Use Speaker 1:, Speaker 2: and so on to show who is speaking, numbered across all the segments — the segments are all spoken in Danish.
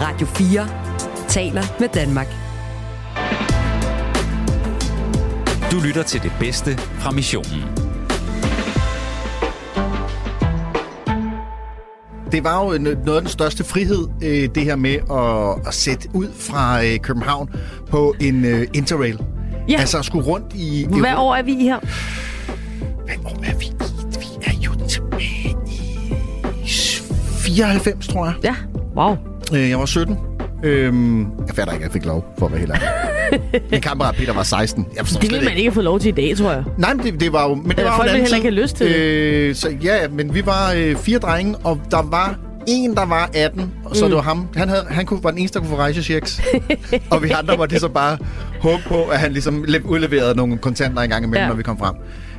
Speaker 1: Radio 4 taler med Danmark.
Speaker 2: Du lytter til det bedste fra missionen.
Speaker 3: Det var jo noget af den største frihed, øh, det her med at, at sætte ud fra øh, København på en øh, interrail.
Speaker 4: Ja.
Speaker 3: Altså at skulle rundt i...
Speaker 4: Hvad år er vi her?
Speaker 3: Hvad år er vi i? Vi er jo tilbage i 94, tror jeg.
Speaker 4: Ja, wow.
Speaker 3: Øh, Jeg var 17. Øhm, jeg fatter ikke, at jeg fik lov, for at være helt ærlig. Min kammerat Peter var 16. Jeg
Speaker 4: Det
Speaker 3: slet
Speaker 4: vil man ikke få lov til i dag, tror jeg.
Speaker 3: Nej, men det, det var jo... Men det var jo
Speaker 4: folk
Speaker 3: anden
Speaker 4: heller ikke have lyst til det.
Speaker 3: øh, Så ja, men vi var øh, fire drenge, og der var en, der var 18, og så mm. det var ham. Han, havde, han kunne, var den eneste, der kunne få rejsechecks. og vi andre måtte så bare håbe på, at han ligesom le- udleverede nogle kontanter en gang imellem,
Speaker 4: ja.
Speaker 3: når vi kom frem.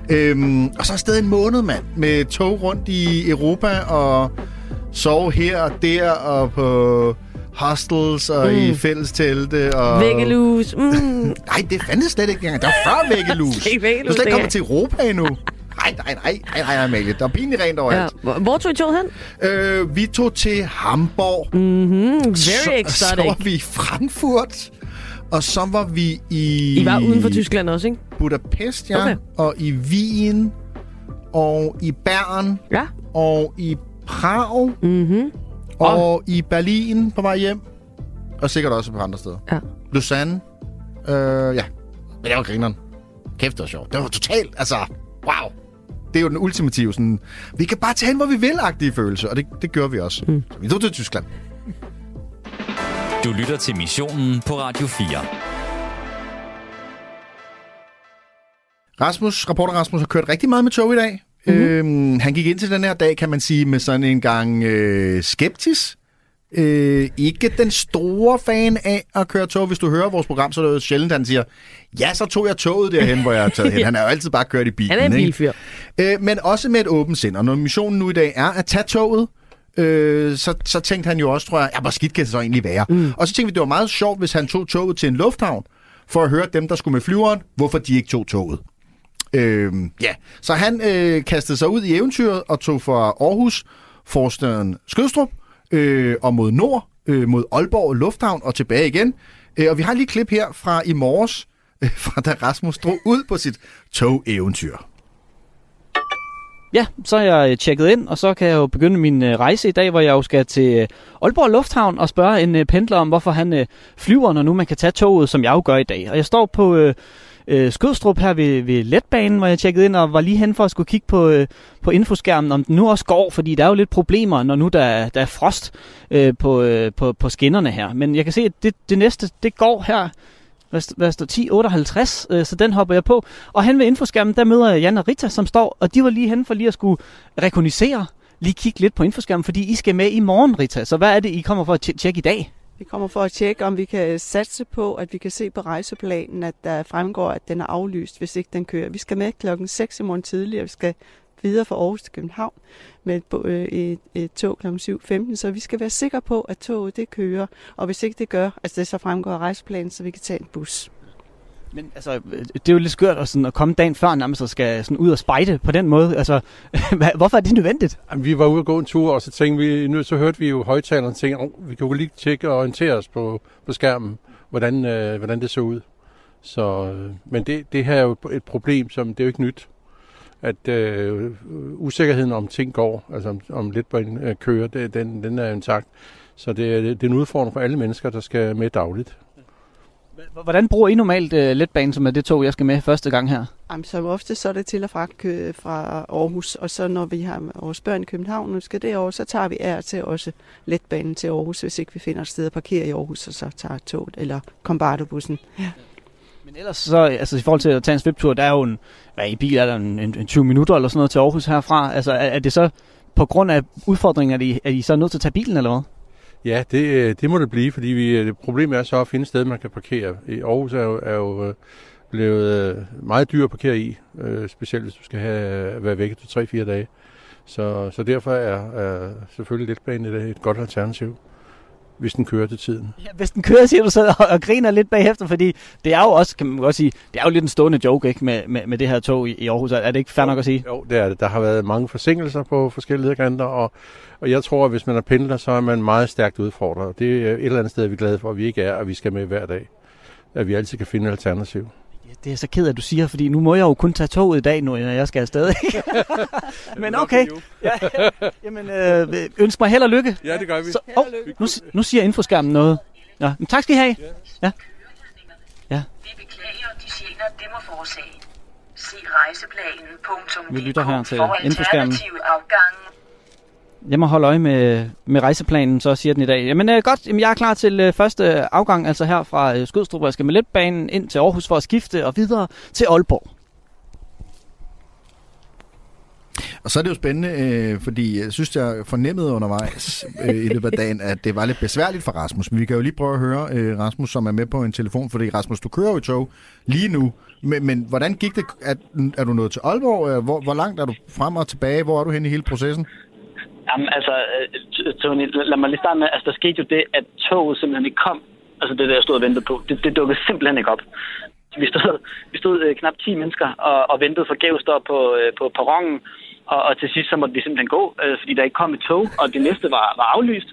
Speaker 3: Øhm, og så afsted en måned, mand, med tog rundt i Europa, og sove her og der, og på hostels, og mm. i fællestelte. Og...
Speaker 4: Væggelus. Mm.
Speaker 3: Nej, det fandtes slet ikke engang. Der var før væggelus.
Speaker 4: Det er væggelus,
Speaker 3: Du er slet ikke kommet til Europa endnu. Nej, nej, nej, nej, nej, Amalie. Der er pinligt rent
Speaker 4: Ja.
Speaker 3: overalt.
Speaker 4: Hvor, hvor tog I toget hen?
Speaker 3: Øh, vi tog til Hamburg.
Speaker 4: Mm, very
Speaker 3: så, så var vi i Frankfurt. Og så var vi i...
Speaker 4: I var uden for Tyskland også, ikke?
Speaker 3: Budapest, ja.
Speaker 4: Okay.
Speaker 3: Og i Wien. Og i Bern.
Speaker 4: Ja.
Speaker 3: Og i Prag.
Speaker 4: Mhm.
Speaker 3: Og i Berlin på vej hjem. Og sikkert også på andre steder.
Speaker 4: Ja.
Speaker 3: Lausanne. Øh, ja. Men det var grineren. Kæft, det var sjovt. Det var totalt, altså, wow. Det er jo den ultimative sådan, vi kan bare tage hen, hvor vi vil-agtige følelse. Og det, det gør vi også. Mm. Så vi tog til Tyskland.
Speaker 2: Du lytter til missionen på Radio 4.
Speaker 3: Rasmus, rapporter Rasmus, har kørt rigtig meget med tog i dag. Mm-hmm. Øhm, han gik ind til den her dag, kan man sige, med sådan en gang øh, skeptis. Øh, ikke den store fan af at køre tog. Hvis du hører vores program, så er det jo sjældent, han siger, ja, så tog jeg toget derhen, hvor jeg har taget hen. Han er jo altid bare kørt i bilen.
Speaker 4: Han er en
Speaker 3: ikke?
Speaker 4: bilfyr.
Speaker 3: Øh, men også med et åbent sind. Og når missionen nu i dag er at tage toget, øh, så, så tænkte han jo også, tror jeg, ja, hvor skidt kan det så egentlig være? Mm. Og så tænkte vi, det var meget sjovt, hvis han tog toget til en lufthavn, for at høre dem, der skulle med flyveren, hvorfor de ikke tog toget. Øh, ja, så han øh, kastede sig ud i eventyret og tog fra Aarhus, forstaden Skødstrup, øh, og mod nord, øh, mod Aalborg Lufthavn og tilbage igen. Øh, og vi har lige et klip her fra i morges, øh, fra da Rasmus drog ud på sit tog-eventyr.
Speaker 5: Ja, så er jeg øh, tjekket ind, og så kan jeg jo begynde min øh, rejse i dag, hvor jeg jo skal til øh, Aalborg Lufthavn og spørge en øh, pendler om, hvorfor han øh, flyver, når nu man kan tage toget, som jeg jo gør i dag. Og jeg står på øh, øh, Skødstrup her ved, ved letbanen, hvor jeg tjekkede ind og var lige hen for at skulle kigge på, øh, på infoskærmen, om den nu også går, fordi der er jo lidt problemer, når nu der, er- der er frost øh, på, øh, på, på skinnerne her. Men jeg kan se, at det, det næste, det går her hvad, hvad står 1058, øh, så den hopper jeg på. Og hen ved infoskærmen, der møder jeg Jan og Rita, som står, og de var lige hen for lige at skulle rekognisere, lige kigge lidt på infoskærmen, fordi I skal med i morgen, Rita. Så hvad er det, I kommer for at tjekke i dag?
Speaker 6: Vi kommer for at tjekke, om vi kan satse på, at vi kan se på rejseplanen, at der fremgår, at den er aflyst, hvis ikke den kører. Vi skal med klokken 6 i morgen tidligere. Vi skal videre fra Aarhus til København med et, øh, et, et tog kl. 7.15, så vi skal være sikre på, at toget det kører. Og hvis ikke det gør, altså det så fremgår af rejseplanen, så vi kan tage en bus.
Speaker 5: Men altså, øh, det er jo lidt skørt at, sådan, at komme dagen før nærmest og skal sådan ud og spejde på den måde. Altså, hvorfor er det nødvendigt?
Speaker 7: Jamen, vi var ude og gå en tur, og så tænkte vi, nu så hørte vi jo højtaleren og tænkte, oh, vi kan jo lige tjekke og orientere os på, på skærmen, hvordan, øh, hvordan det så ud. Så, øh, men det, det her er jo et problem, som det er jo ikke nyt. At øh, usikkerheden om ting går, altså om, om lidt på en øh, kører, det, den, den er intakt. Så det, er- det er en udfordring for alle mennesker, der skal med dagligt.
Speaker 5: Hvordan bruger I normalt uh, letbanen, som er det tog, jeg skal med første gang her?
Speaker 6: Jamen, som ofte så er det til og fra, kø- fra Aarhus, og så når vi har vores børn i København, nu skal derover, så tager vi af til også letbanen til Aarhus, hvis ikke vi finder et sted at parkere i Aarhus, og så tager toget eller kombardobussen.
Speaker 5: Men ellers så, altså i forhold til at tage en sviptur, der er jo en, hvad i bil er der en, en, en 20 minutter eller sådan noget til Aarhus herfra. Altså er, er det så på grund af udfordringen, at I, er I så nødt til at tage bilen eller hvad?
Speaker 7: Ja, det, øh, det må det blive, fordi vi, det problemet er så at finde et sted, man kan parkere. I Aarhus er jo, er jo øh, blevet meget dyr at parkere i, specielt hvis du skal have, være væk til 3-4 dage. Så, så derfor er, er selvfølgelig letbanen et, et godt alternativ hvis den kører til tiden.
Speaker 5: Ja, hvis den kører, siger du så, og, og griner lidt bagefter, fordi det er jo også, kan man godt sige, det er jo lidt en stående joke, ikke, med, med, med det her tog i, i Aarhus. Er det ikke fair nok at sige?
Speaker 7: Jo, det er det. Der har været mange forsinkelser på forskellige kanter, og, og jeg tror, at hvis man er pendler, så er man meget stærkt udfordret. Det er et eller andet sted, vi er glade for, at vi ikke er, og vi skal med hver dag. At vi altid kan finde et alternativ.
Speaker 5: Ja, det er så ked af, at du siger, fordi nu må jeg jo kun tage toget i dag, når jeg skal afsted. Ikke? Men okay. Ja, ja. Jamen, øh, ønsk mig held og lykke.
Speaker 7: Ja, det gør vi.
Speaker 5: Så, oh, nu, nu siger infoskærmen noget. Ja, men tak skal I have. Ja. Ja.
Speaker 8: Vi beklager de gener, det må forårsage. Se rejseplanen.dk
Speaker 5: Vi lytter her til
Speaker 8: for
Speaker 5: infoskærmen.
Speaker 8: alternative afgange.
Speaker 5: Jeg må holde øje med, med rejseplanen, så siger den i dag. Jamen øh, godt, jamen, jeg er klar til øh, første afgang, altså her fra øh, Skødstrup. Jeg skal med letbanen ind til Aarhus for at skifte og videre til Aalborg.
Speaker 3: Og så er det jo spændende, øh, fordi jeg synes, jeg fornemmede undervejs øh, i løbet af dagen, at det var lidt besværligt for Rasmus. Men vi kan jo lige prøve at høre øh, Rasmus, som er med på en telefon, fordi Rasmus, du kører jo i tog lige nu. Men, men hvordan gik det? Er, er du nået til Aalborg? Øh, hvor, hvor langt er du frem og tilbage? Hvor er du henne i hele processen?
Speaker 9: Jamen altså, øh, Tony, lad mig lige starte med, altså der skete jo det, at toget simpelthen ikke kom. Altså det der, jeg stod og ventede på, det, det dukkede simpelthen ikke op. Vi stod, vi stod øh, knap 10 mennesker og, og ventede forgæves der på, øh, på perronen, og, og til sidst så måtte vi simpelthen gå, øh, fordi der ikke kom et tog, og det næste var, var aflyst.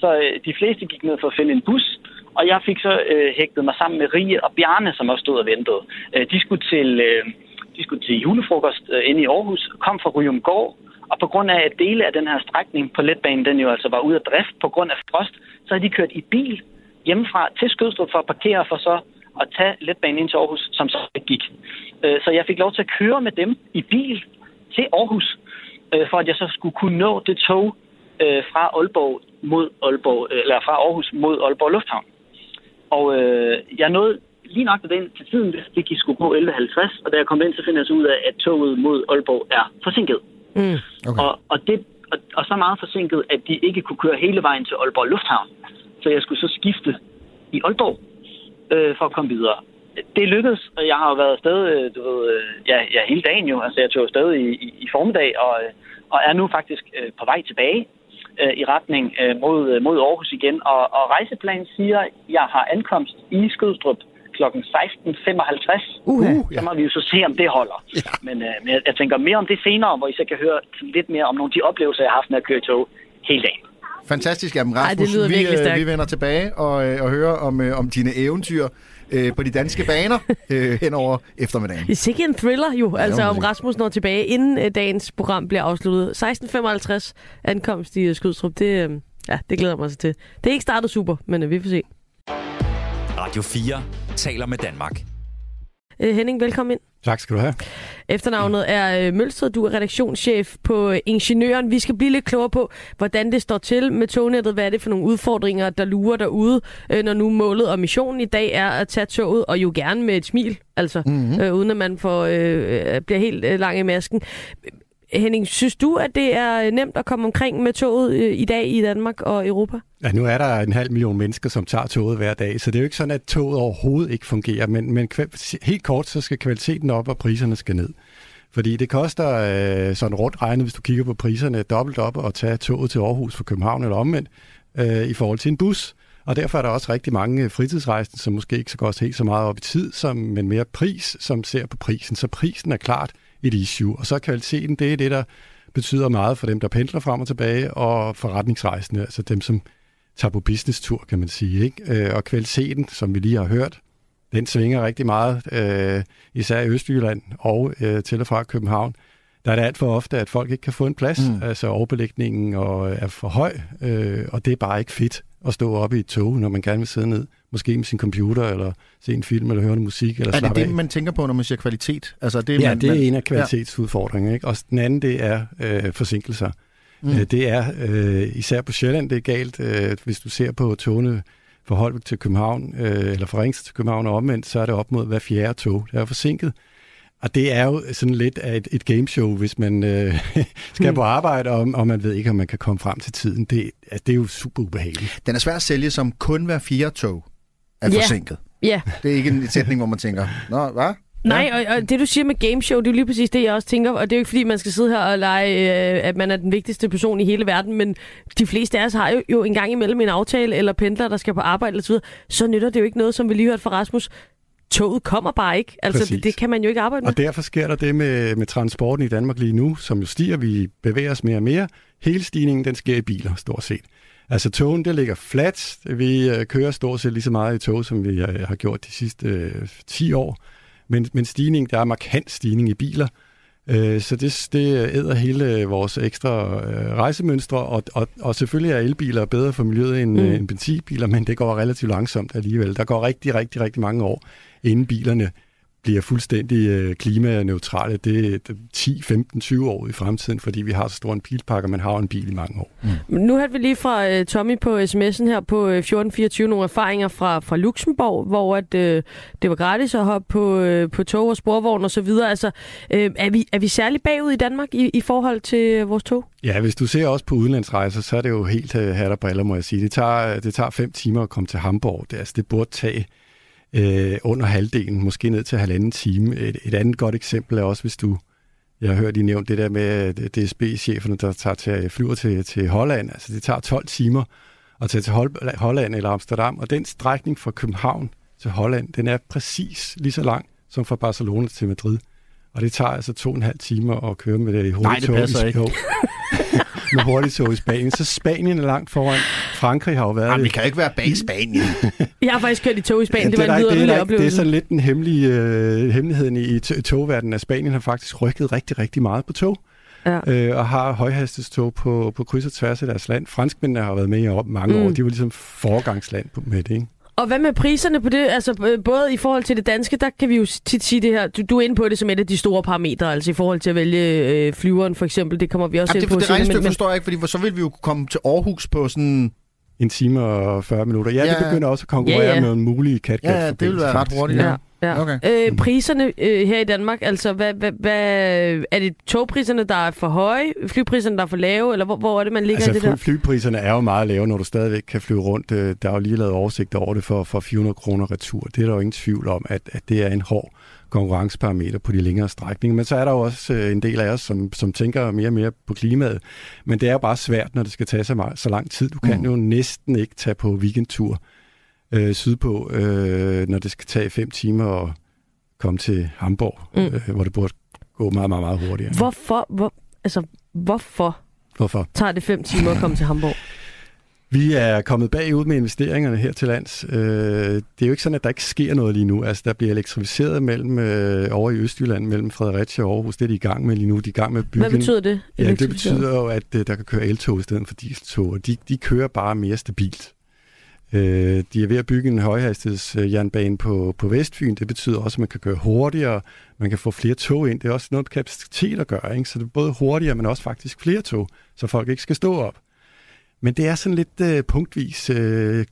Speaker 9: Så øh, de fleste gik ned for at finde en bus, og jeg fik så øh, hægtet mig sammen med Rie og Bjarne, som også stod og ventede. Øh, de skulle til... Øh, de skulle til julefrokost øh, inde i Aarhus, kom fra Ryumgård, og på grund af, at dele af den her strækning på letbanen, den jo altså var ude af drift på grund af frost, så har de kørt i bil hjemmefra til Skødstrup for at parkere for så at tage letbanen ind til Aarhus, som så ikke gik. Øh, så jeg fik lov til at køre med dem i bil til Aarhus, øh, for at jeg så skulle kunne nå det tog øh, fra Aalborg mod Aalborg, eller fra Aarhus mod Aalborg Lufthavn. Og øh, jeg nåede lige nok den til tiden, det gik sgu på 11.50, og da jeg kom ind, så finder jeg så ud af, at toget mod Aalborg er forsinket.
Speaker 4: Mm.
Speaker 3: Okay.
Speaker 9: Og, og, det, og, og så meget forsinket, at de ikke kunne køre hele vejen til Aalborg Lufthavn. Så jeg skulle så skifte i Aalborg øh, for at komme videre. Det lykkedes, og jeg har jo været afsted, øh, du ved, øh, ja, ja, hele dagen jo. Altså, jeg tog afsted i, i, i formiddag, og, øh, og er nu faktisk øh, på vej tilbage øh, i retning øh, mod, øh, mod Aarhus igen. Og, og rejseplanen siger, at jeg har ankomst i Skødstrup kl. 16.55.
Speaker 4: Uha.
Speaker 3: Uh,
Speaker 9: Så må vi jo så se, om det holder.
Speaker 3: Ja.
Speaker 9: Men, øh, men jeg, jeg tænker mere om det senere, hvor I så kan høre lidt mere om nogle af de oplevelser, jeg har haft med at køre tog hele dagen.
Speaker 3: Fantastisk, jamen
Speaker 4: Ej,
Speaker 3: Rasmus.
Speaker 4: det lyder
Speaker 3: vi, øh, vi vender tilbage og, øh, og hører om, øh, om dine eventyr øh, på de danske baner øh, hen over eftermiddagen.
Speaker 4: Det er sikkert en thriller jo,
Speaker 3: Ja,
Speaker 4: altså om. Rasmus når tilbage, inden øh, dagens program bliver afsluttet. 16.55 ankomst i øh, Skydstrup, det, øh, ja, det glæder jeg mig så til. Det er ikke startet super, men øh, vi får se.
Speaker 2: Radio 4 taler med Danmark.
Speaker 4: Øh, Henning, velkommen ind.
Speaker 10: Tak skal du have.
Speaker 4: Efternavnet er øh, Mølsted, du er redaktionschef på øh, Ingeniøren. Vi skal blive lidt klogere på, hvordan det står til med tognettet. Hvad er det for nogle udfordringer, der lurer derude, øh, når nu målet og missionen i dag er at tage toget, og jo gerne med et smil, altså, mm-hmm. øh, uden at man får, øh, øh, bliver helt øh, lang i masken. Henning, synes du, at det er øh, nemt at komme omkring med toget øh, i dag i Danmark og Europa?
Speaker 10: Ja, nu er der en halv million mennesker, som tager toget hver dag, så det er jo ikke sådan, at toget overhovedet ikke fungerer, men, men helt kort, så skal kvaliteten op, og priserne skal ned. Fordi det koster øh, sådan rundt regnet, hvis du kigger på priserne, dobbelt op at tage toget til Aarhus fra København eller omvendt, øh, i forhold til en bus. Og derfor er der også rigtig mange fritidsrejsende, som måske ikke så godt helt så meget op i tid, som, men mere pris, som ser på prisen. Så prisen er klart et issue. Og så kvaliteten, det er det, der betyder meget for dem, der pendler frem og tilbage, og forretningsrejsende, altså dem, som tager på business-tur, kan man sige. Ikke? Øh, Og kvaliteten, som vi lige har hørt, den svinger rigtig meget, øh, især i Østjylland og øh, til og fra København. Der er det alt for ofte, at folk ikke kan få en plads, mm. altså overbelægningen og, er for høj, øh, og det er bare ikke fedt at stå oppe i et tog, når man gerne vil sidde ned, måske med sin computer, eller se en film, eller høre noget musik, eller
Speaker 3: Er det
Speaker 10: slappe
Speaker 3: det,
Speaker 10: af.
Speaker 3: man tænker på, når man siger kvalitet? Altså, det,
Speaker 10: Ja,
Speaker 3: man,
Speaker 10: det er
Speaker 3: man,
Speaker 10: en af kvalitetsudfordringerne. Ikke? Og den anden, det er øh, forsinkelser. Mm. Øh, det er øh, især på Sjælland, det er galt. Øh, hvis du ser på togene fra Holbæk til København, øh, eller fra Ringsted til København og omvendt, så er det op mod hver fjerde tog, der er forsinket. Og det er jo sådan lidt af et, et gameshow, hvis man øh, skal på arbejde, og, og man ved ikke, om man kan komme frem til tiden. Det, altså, det er jo super ubehageligt.
Speaker 3: Den er svær at sælge som kun hver fire tog er
Speaker 4: Ja.
Speaker 3: forsinket.
Speaker 4: Ja,
Speaker 3: Det er ikke en sætning, hvor man tænker, nå, hvad?
Speaker 4: Nej, og, og det du siger med gameshow, det er jo lige præcis det, jeg også tænker. Og det er jo ikke fordi, man skal sidde her og lege, øh, at man er den vigtigste person i hele verden, men de fleste af os har jo, jo en gang imellem en aftale, eller pendler, der skal på arbejde osv., så nytter det jo ikke noget, som vi lige hørte fra Rasmus. Toget kommer bare ikke. Altså,
Speaker 10: Præcis.
Speaker 4: det, det kan man jo ikke arbejde med.
Speaker 10: Og derfor sker der det med, med transporten i Danmark lige nu, som jo stiger, vi bevæger os mere og mere. Hele stigningen, den sker i biler, stort set. Altså togen, det ligger fladt. Vi øh, kører stort set lige så meget i tog, som vi øh, har gjort de sidste øh, 10 år. Men, men stigning, der er markant stigning i biler. Øh, så det, det æder hele vores ekstra øh, rejsemønstre, og, og, og selvfølgelig er elbiler bedre for miljøet end,
Speaker 4: Mm.
Speaker 10: mm. end benzinbiler, men det går relativt langsomt alligevel. Der går rigtig, rigtig, rigtig mange år, inden bilerne bliver fuldstændig øh, klimaneutrale. Det er 10, 15, 20 år i fremtiden, fordi vi har så stor en bilpakke, og man har jo en bil i mange år.
Speaker 4: Men Nu hørte vi lige fra uh, Tommy på sms'en her på uh, 1424 nogle erfaringer fra, fra Luxembourg, hvor at, uh, det var gratis at hoppe på, uh, på tog og sporvogn og så videre. Altså, uh, er, vi, er vi særlig bagud i Danmark i, i forhold til uh, vores tog?
Speaker 10: Ja, hvis du ser også på udenlandsrejser, så er det jo helt uh, hat og briller, må jeg sige. Det tager, det tager fem timer at komme til Hamburg. Det, altså, det burde tage øh, under halvdelen, måske ned til halvanden time. Et, et andet godt eksempel er også, hvis du, jeg har hørt I nævnt det der med DSB-cheferne, der tager til, flyver til, til Holland. Altså det tager 12 timer at tage til Holland eller Amsterdam, og den strækning fra København til Holland, den er præcis lige så lang som fra Barcelona til Madrid. Og det tager altså to og en halv timer at køre med det i hurtigt
Speaker 3: Nej, det passer
Speaker 10: i,
Speaker 3: ikke.
Speaker 10: Med hurtigt tog i Spanien. Så Spanien er langt foran. Frankrig har jo været
Speaker 3: Jamen,
Speaker 10: det.
Speaker 3: vi kan jo ikke være bag Spanien.
Speaker 4: Jeg har faktisk kørt i tog i Spanien. det,
Speaker 10: er
Speaker 4: var en
Speaker 10: der ikke- det, er
Speaker 4: vidunderlig
Speaker 10: der ikke- det er
Speaker 4: oplevelse.
Speaker 10: sådan lidt den hemmelige øh, hemmeligheden i, togverdenen, at Spanien har faktisk rykket rigtig, rigtig meget på tog.
Speaker 4: Ja.
Speaker 10: Øh, og har højhastighedstog på, på kryds og tværs af deres land. Franskmændene har været med i op- mange
Speaker 4: Mm.
Speaker 10: år. De var ligesom foregangsland på, med det, ikke?
Speaker 4: Og hvad med priserne på det? Altså øh, både i forhold til det danske, der kan vi jo tit sige det her. Du, du er inde på det som et af de store parametre, altså i forhold til at vælge øh, flyveren for eksempel. Det kommer vi også
Speaker 3: Jamen,
Speaker 4: ind
Speaker 3: det,
Speaker 4: på
Speaker 3: det regnestykke
Speaker 4: men,
Speaker 3: forstår jeg ikke, fordi så vil vi jo kunne komme til Aarhus på sådan...
Speaker 10: En time og 40 minutter. Ja,
Speaker 3: Ja.
Speaker 10: det begynder også at konkurrere
Speaker 4: Ja, ja.
Speaker 10: med en mulig katkat
Speaker 3: Ja, ja, det vil være ret hurtigt,
Speaker 4: Ja, ja.
Speaker 3: Okay.
Speaker 4: Øh, priserne øh, her i Danmark, altså hvad, hvad, hvad, er det togpriserne, der er for høje, flypriserne, der er for lave, eller hvor, hvor er det, man ligger
Speaker 10: Altså
Speaker 4: i det der?
Speaker 10: fly, flypriserne er jo meget lave, når du stadigvæk kan flyve rundt. Øh, Der er jo lige lavet oversigt over det for, for 400 kroner retur. Det er der jo ingen tvivl om, at, at det er en hård konkurrenceparameter på de længere strækninger. Men så er der jo også øh, en del af os, som, som tænker mere og mere på klimaet. Men det er jo bare svært, når det skal tage så, meget, så lang tid. Du kan
Speaker 3: Mm.
Speaker 10: jo næsten ikke tage på weekendtur øh, sydpå, øh, når det skal tage fem timer at komme til Hamburg,
Speaker 4: Mm.
Speaker 10: øh, hvor det burde gå meget, meget, meget hurtigere.
Speaker 4: Hvorfor, hvor, altså, hvorfor
Speaker 10: Hvorfor?
Speaker 4: tager det fem timer at komme til Hamburg?
Speaker 10: Vi er kommet bagud med investeringerne her til lands. Øh, det er jo ikke sådan, at der ikke sker noget lige nu. Altså, der bliver elektrificeret mellem, øh, over i Østjylland, mellem Fredericia og Aarhus. Det er de i gang med lige nu. De er i gang med at bygge
Speaker 4: Hvad betyder det?
Speaker 10: Ja, det betyder jo, at øh, der kan køre eltog i stedet for dieseltog, og de, de kører bare mere stabilt. Øh, de er ved at bygge en højhastighedsjernbane på, på Vestfyn. Det betyder også, at man kan køre hurtigere, man kan få flere tog ind. Det er også noget med kapacitet at gøre, ikke? så det er både hurtigere, men også faktisk flere tog, så folk ikke skal stå op. Men det er sådan lidt øh, punktvis øh,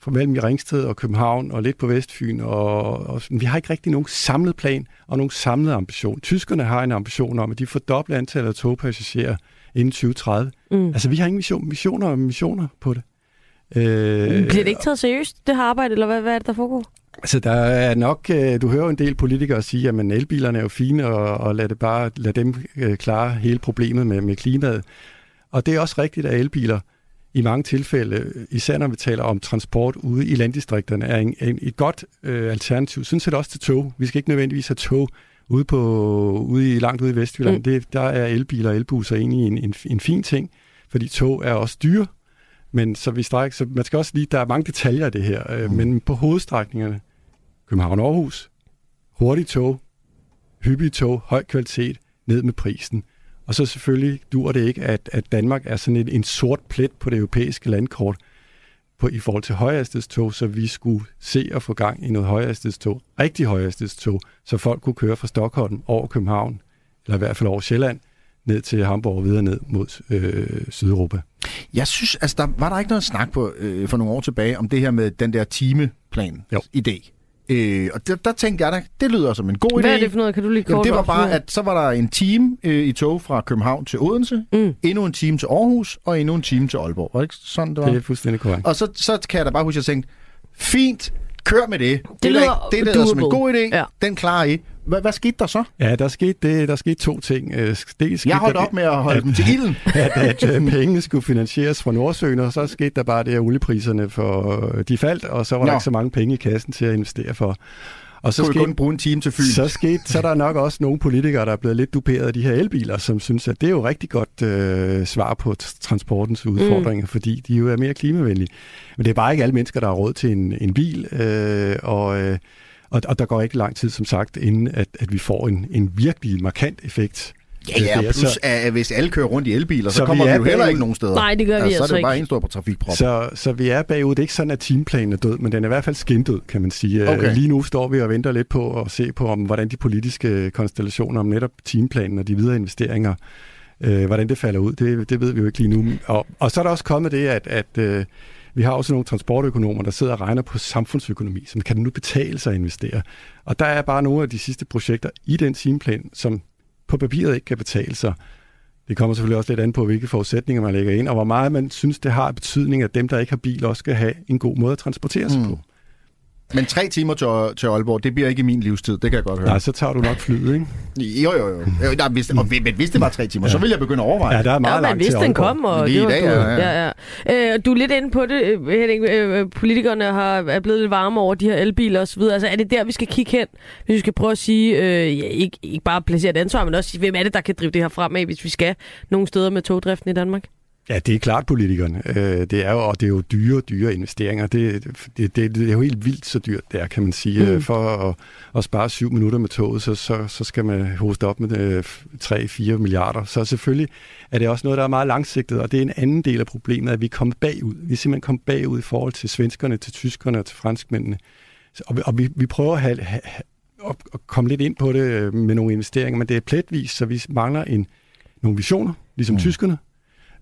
Speaker 10: fra mellem i Ringsted og København og lidt på Vestfyn. Og, og vi har ikke rigtig nogen samlet plan og nogen samlet ambition. Tyskerne har en ambition om, at de fordobler antallet af togpassagerer inden 2030.
Speaker 4: Mm.
Speaker 10: Altså, vi har ingen mission, missioner og missioner på det. Øh,
Speaker 4: Bliver det ikke taget seriøst, det her arbejde, eller hvad, hvad er det, der foregår?
Speaker 10: Altså, der er nok, øh, du hører jo en del politikere sige, at elbilerne er jo fine, og, og lad, det bare, lad dem øh, klare hele problemet med, med klimaet. Og det er også rigtigt, at elbiler i mange tilfælde, især når vi taler om transport ude i landdistrikterne, er en, en, et godt øh, alternativ. Sådan set også til tog. Vi skal ikke nødvendigvis have tog ude, på, ude i, langt ude i Vestjylland.
Speaker 4: Mm.
Speaker 10: Det, der er elbiler og elbusser egentlig en, en, en fin ting, fordi tog er også dyre. Men så vi strækker, så man skal også lige, der er mange detaljer i det her, øh, men på hovedstrækningerne, København-Aarhus, hurtigt tog, hyppige tog, høj kvalitet, ned med prisen. Og så selvfølgelig dur det ikke, at, at Danmark er sådan en, en sort plet på det europæiske landkort på, i forhold til højhastighedstog, så vi skulle se at få gang i noget højhastighedstog, rigtig højhastighedstog, så folk kunne køre fra Stockholm over København, eller i hvert fald over Sjælland, ned til Hamburg og videre ned mod øh, Sydeuropa.
Speaker 3: Jeg synes, altså der var der ikke noget snak på øh, for nogle år tilbage om det her med den der timeplan
Speaker 10: Jo.
Speaker 3: idé. Øh, og der, der tænkte jeg da, det lyder som en god idé.
Speaker 4: Hvad er det for noget? Kan du lige
Speaker 3: Jamen,
Speaker 4: kort
Speaker 3: det var bare, at så var der en time øh, i tog fra København til Odense,
Speaker 4: Mm.
Speaker 3: endnu en time til Aarhus, og endnu en time til Aalborg. Var det ikke sådan, det var?
Speaker 10: Det er fuldstændig korrekt.
Speaker 3: Og så, så kan jeg da bare huske, at jeg tænkte, fint, Kør med det. Det,
Speaker 4: lyder
Speaker 3: er, det, det lyder som en god idé.
Speaker 4: Ja.
Speaker 3: Den klarer I. Hvad, hvad skete der så?
Speaker 10: Ja, der skete, det, der skete to ting. Øh, Dels skete
Speaker 3: Jeg holdt
Speaker 10: der
Speaker 3: op med at holde dem til ilden.
Speaker 10: at, at øh, pengene skulle finansieres fra Nordsøen, og så skete der bare det, at oliepriserne for, øh, de faldt, og så var der
Speaker 3: Nå.
Speaker 10: ikke så mange penge i kassen til at investere for. Og
Speaker 3: Så kunne vi kun
Speaker 10: skete,
Speaker 3: bruge en time til Fyn.
Speaker 10: så, skete, så er der nok også nogle politikere, der er blevet lidt duperet af de her elbiler, som synes, at det er jo rigtig godt øh, svar på transportens udfordringer, mm. fordi de jo er mere klimavenlige. Men det er bare ikke alle mennesker, der har råd til en, en bil, øh, og, øh, og, og der går ikke lang tid, som sagt, inden at, at vi får en, en virkelig markant effekt.
Speaker 3: Ja, ja, plus
Speaker 10: så-
Speaker 3: at hvis alle kører rundt i elbiler, så,
Speaker 10: Så
Speaker 3: kommer
Speaker 10: vi
Speaker 3: vi jo heller
Speaker 10: bagud.
Speaker 3: ikke nogen steder.
Speaker 4: Nej, det gør vi
Speaker 3: altså, Så
Speaker 4: altså
Speaker 3: er det jo bare
Speaker 4: ikke.
Speaker 3: en stor trafikprop.
Speaker 10: Så, så vi er bagud. Det er ikke sådan, at teamplanen er død, men den er i hvert fald skindød, kan man sige.
Speaker 3: Okay.
Speaker 10: Øh, Lige nu står vi og venter lidt på at se på, om hvordan de politiske konstellationer om netop teamplanen og de videre investeringer, øh, hvordan det falder ud. Det, det ved vi jo ikke lige nu. Og, og så er der også kommet det, at, at øh, vi har også nogle transportøkonomer, der sidder og regner på samfundsøkonomi, som kan det nu betale sig at investere. Og der er bare nogle af de sidste projekter i den teamplan, som på papiret ikke kan betale sig. Det kommer selvfølgelig også lidt an på, hvilke forudsætninger man lægger ind, og hvor meget man synes, det har betydning, at dem, der ikke har bil, også skal have en god måde at transportere sig
Speaker 3: Mm.
Speaker 10: på.
Speaker 3: Men tre timer til, til Aalborg, det bliver ikke i min livstid, det kan jeg godt høre.
Speaker 10: Nej, så tager du nok flyet, ikke?
Speaker 3: Jo, jo, jo. jo nej, hvis, og, men hvis det var tre timer, ja. så ville jeg begynde at overveje.
Speaker 10: Ja, der er meget
Speaker 4: Ja,
Speaker 10: langt
Speaker 4: vidste, den kom, og
Speaker 3: Lige
Speaker 4: det var
Speaker 3: i dag,
Speaker 4: du.
Speaker 3: ja, ja.
Speaker 4: ja, ja. Øh, du er lidt inde på det, øh, Henning. Øh, politikerne har, er blevet lidt varme over de her elbiler osv. Altså, er det der, vi skal kigge hen, hvis vi skal prøve at sige, øh, ja, ikke, ikke bare placere et ansvar, men også sige, hvem er det, der kan drive det her fremad, hvis vi skal nogle steder med togdriften i Danmark?
Speaker 10: Ja, det er klart politikerne. Øh, det er jo, og det er jo dyre, dyre investeringer. Det, det, det, det er jo helt vildt så dyrt, det er, kan man sige.
Speaker 4: Mm.
Speaker 10: For at, at spare syv minutter med toget, så, så, så skal man hoste op med øh, 3-4 milliarder. Så selvfølgelig er det også noget, der er meget langsigtet, og det er en anden del af problemet, at vi er kommet bagud. Vi er simpelthen kommet bagud i forhold til svenskerne, til tyskerne og til franskmændene. Og, vi, og vi, vi prøver at, have, have, at, at komme lidt ind på det øh, med nogle investeringer, men det er pletvis, så vi mangler en, nogle visioner, ligesom mm. tyskerne,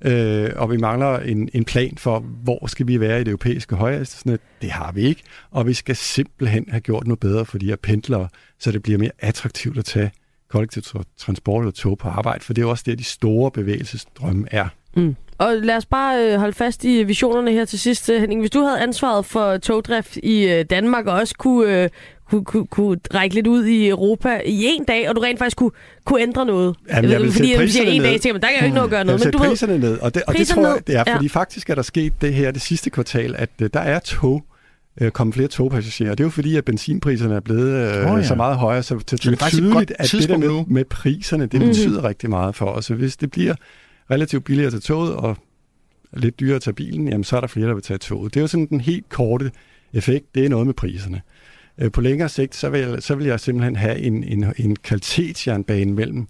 Speaker 10: øh, og vi mangler en, en plan for, hvor skal vi være i det europæiske højhastighedsnet. Det har vi ikke, og vi skal simpelthen have gjort noget bedre for de her pendlere, så det bliver mere attraktivt at tage kollektiv transport eller tog på arbejde, for det er jo også der, de store bevægelsesdrømme er.
Speaker 4: Mm. Og lad os bare øh, holde fast i visionerne her til sidst, øh, Henning. Hvis du havde ansvaret for togdrift i øh, Danmark, og også kunne, øh, kunne, kunne, kunne række lidt ud i Europa i en dag, og du rent faktisk kunne, kunne ændre noget.
Speaker 10: Jamen, jeg vil
Speaker 4: fordi
Speaker 10: sætte
Speaker 4: jeg siger
Speaker 10: priserne
Speaker 4: en dag,
Speaker 10: ned.
Speaker 4: tænker man, der kan jo ikke noget at gøre
Speaker 10: Jeg
Speaker 4: noget.
Speaker 10: vil
Speaker 4: Men du
Speaker 10: sætte
Speaker 4: ved,
Speaker 10: priserne ned, og det, og det
Speaker 4: priserne
Speaker 10: tror jeg, det er,
Speaker 4: ja.
Speaker 10: fordi faktisk er der sket det her det sidste kvartal, at øh, der er tog, øh, kommet flere togpassagerer. Det er jo fordi, at benzinpriserne er blevet øh, oh,
Speaker 3: ja.
Speaker 10: ja. så meget højere, så, så det
Speaker 3: det er
Speaker 10: er
Speaker 3: faktisk et
Speaker 10: tydeligt,
Speaker 3: godt
Speaker 10: at det der med, med priserne, det
Speaker 4: Mhm.
Speaker 10: betyder rigtig meget for os. Så hvis det bliver relativt billigere til toget, og lidt dyrere at tage bilen, jamen så er der flere, der vil tage toget. Det er jo sådan den helt korte effekt, det er noget med priserne. Øh, På længere sigt, så vil, så vil jeg simpelthen have en, en, en kvalitetsjernbane mellem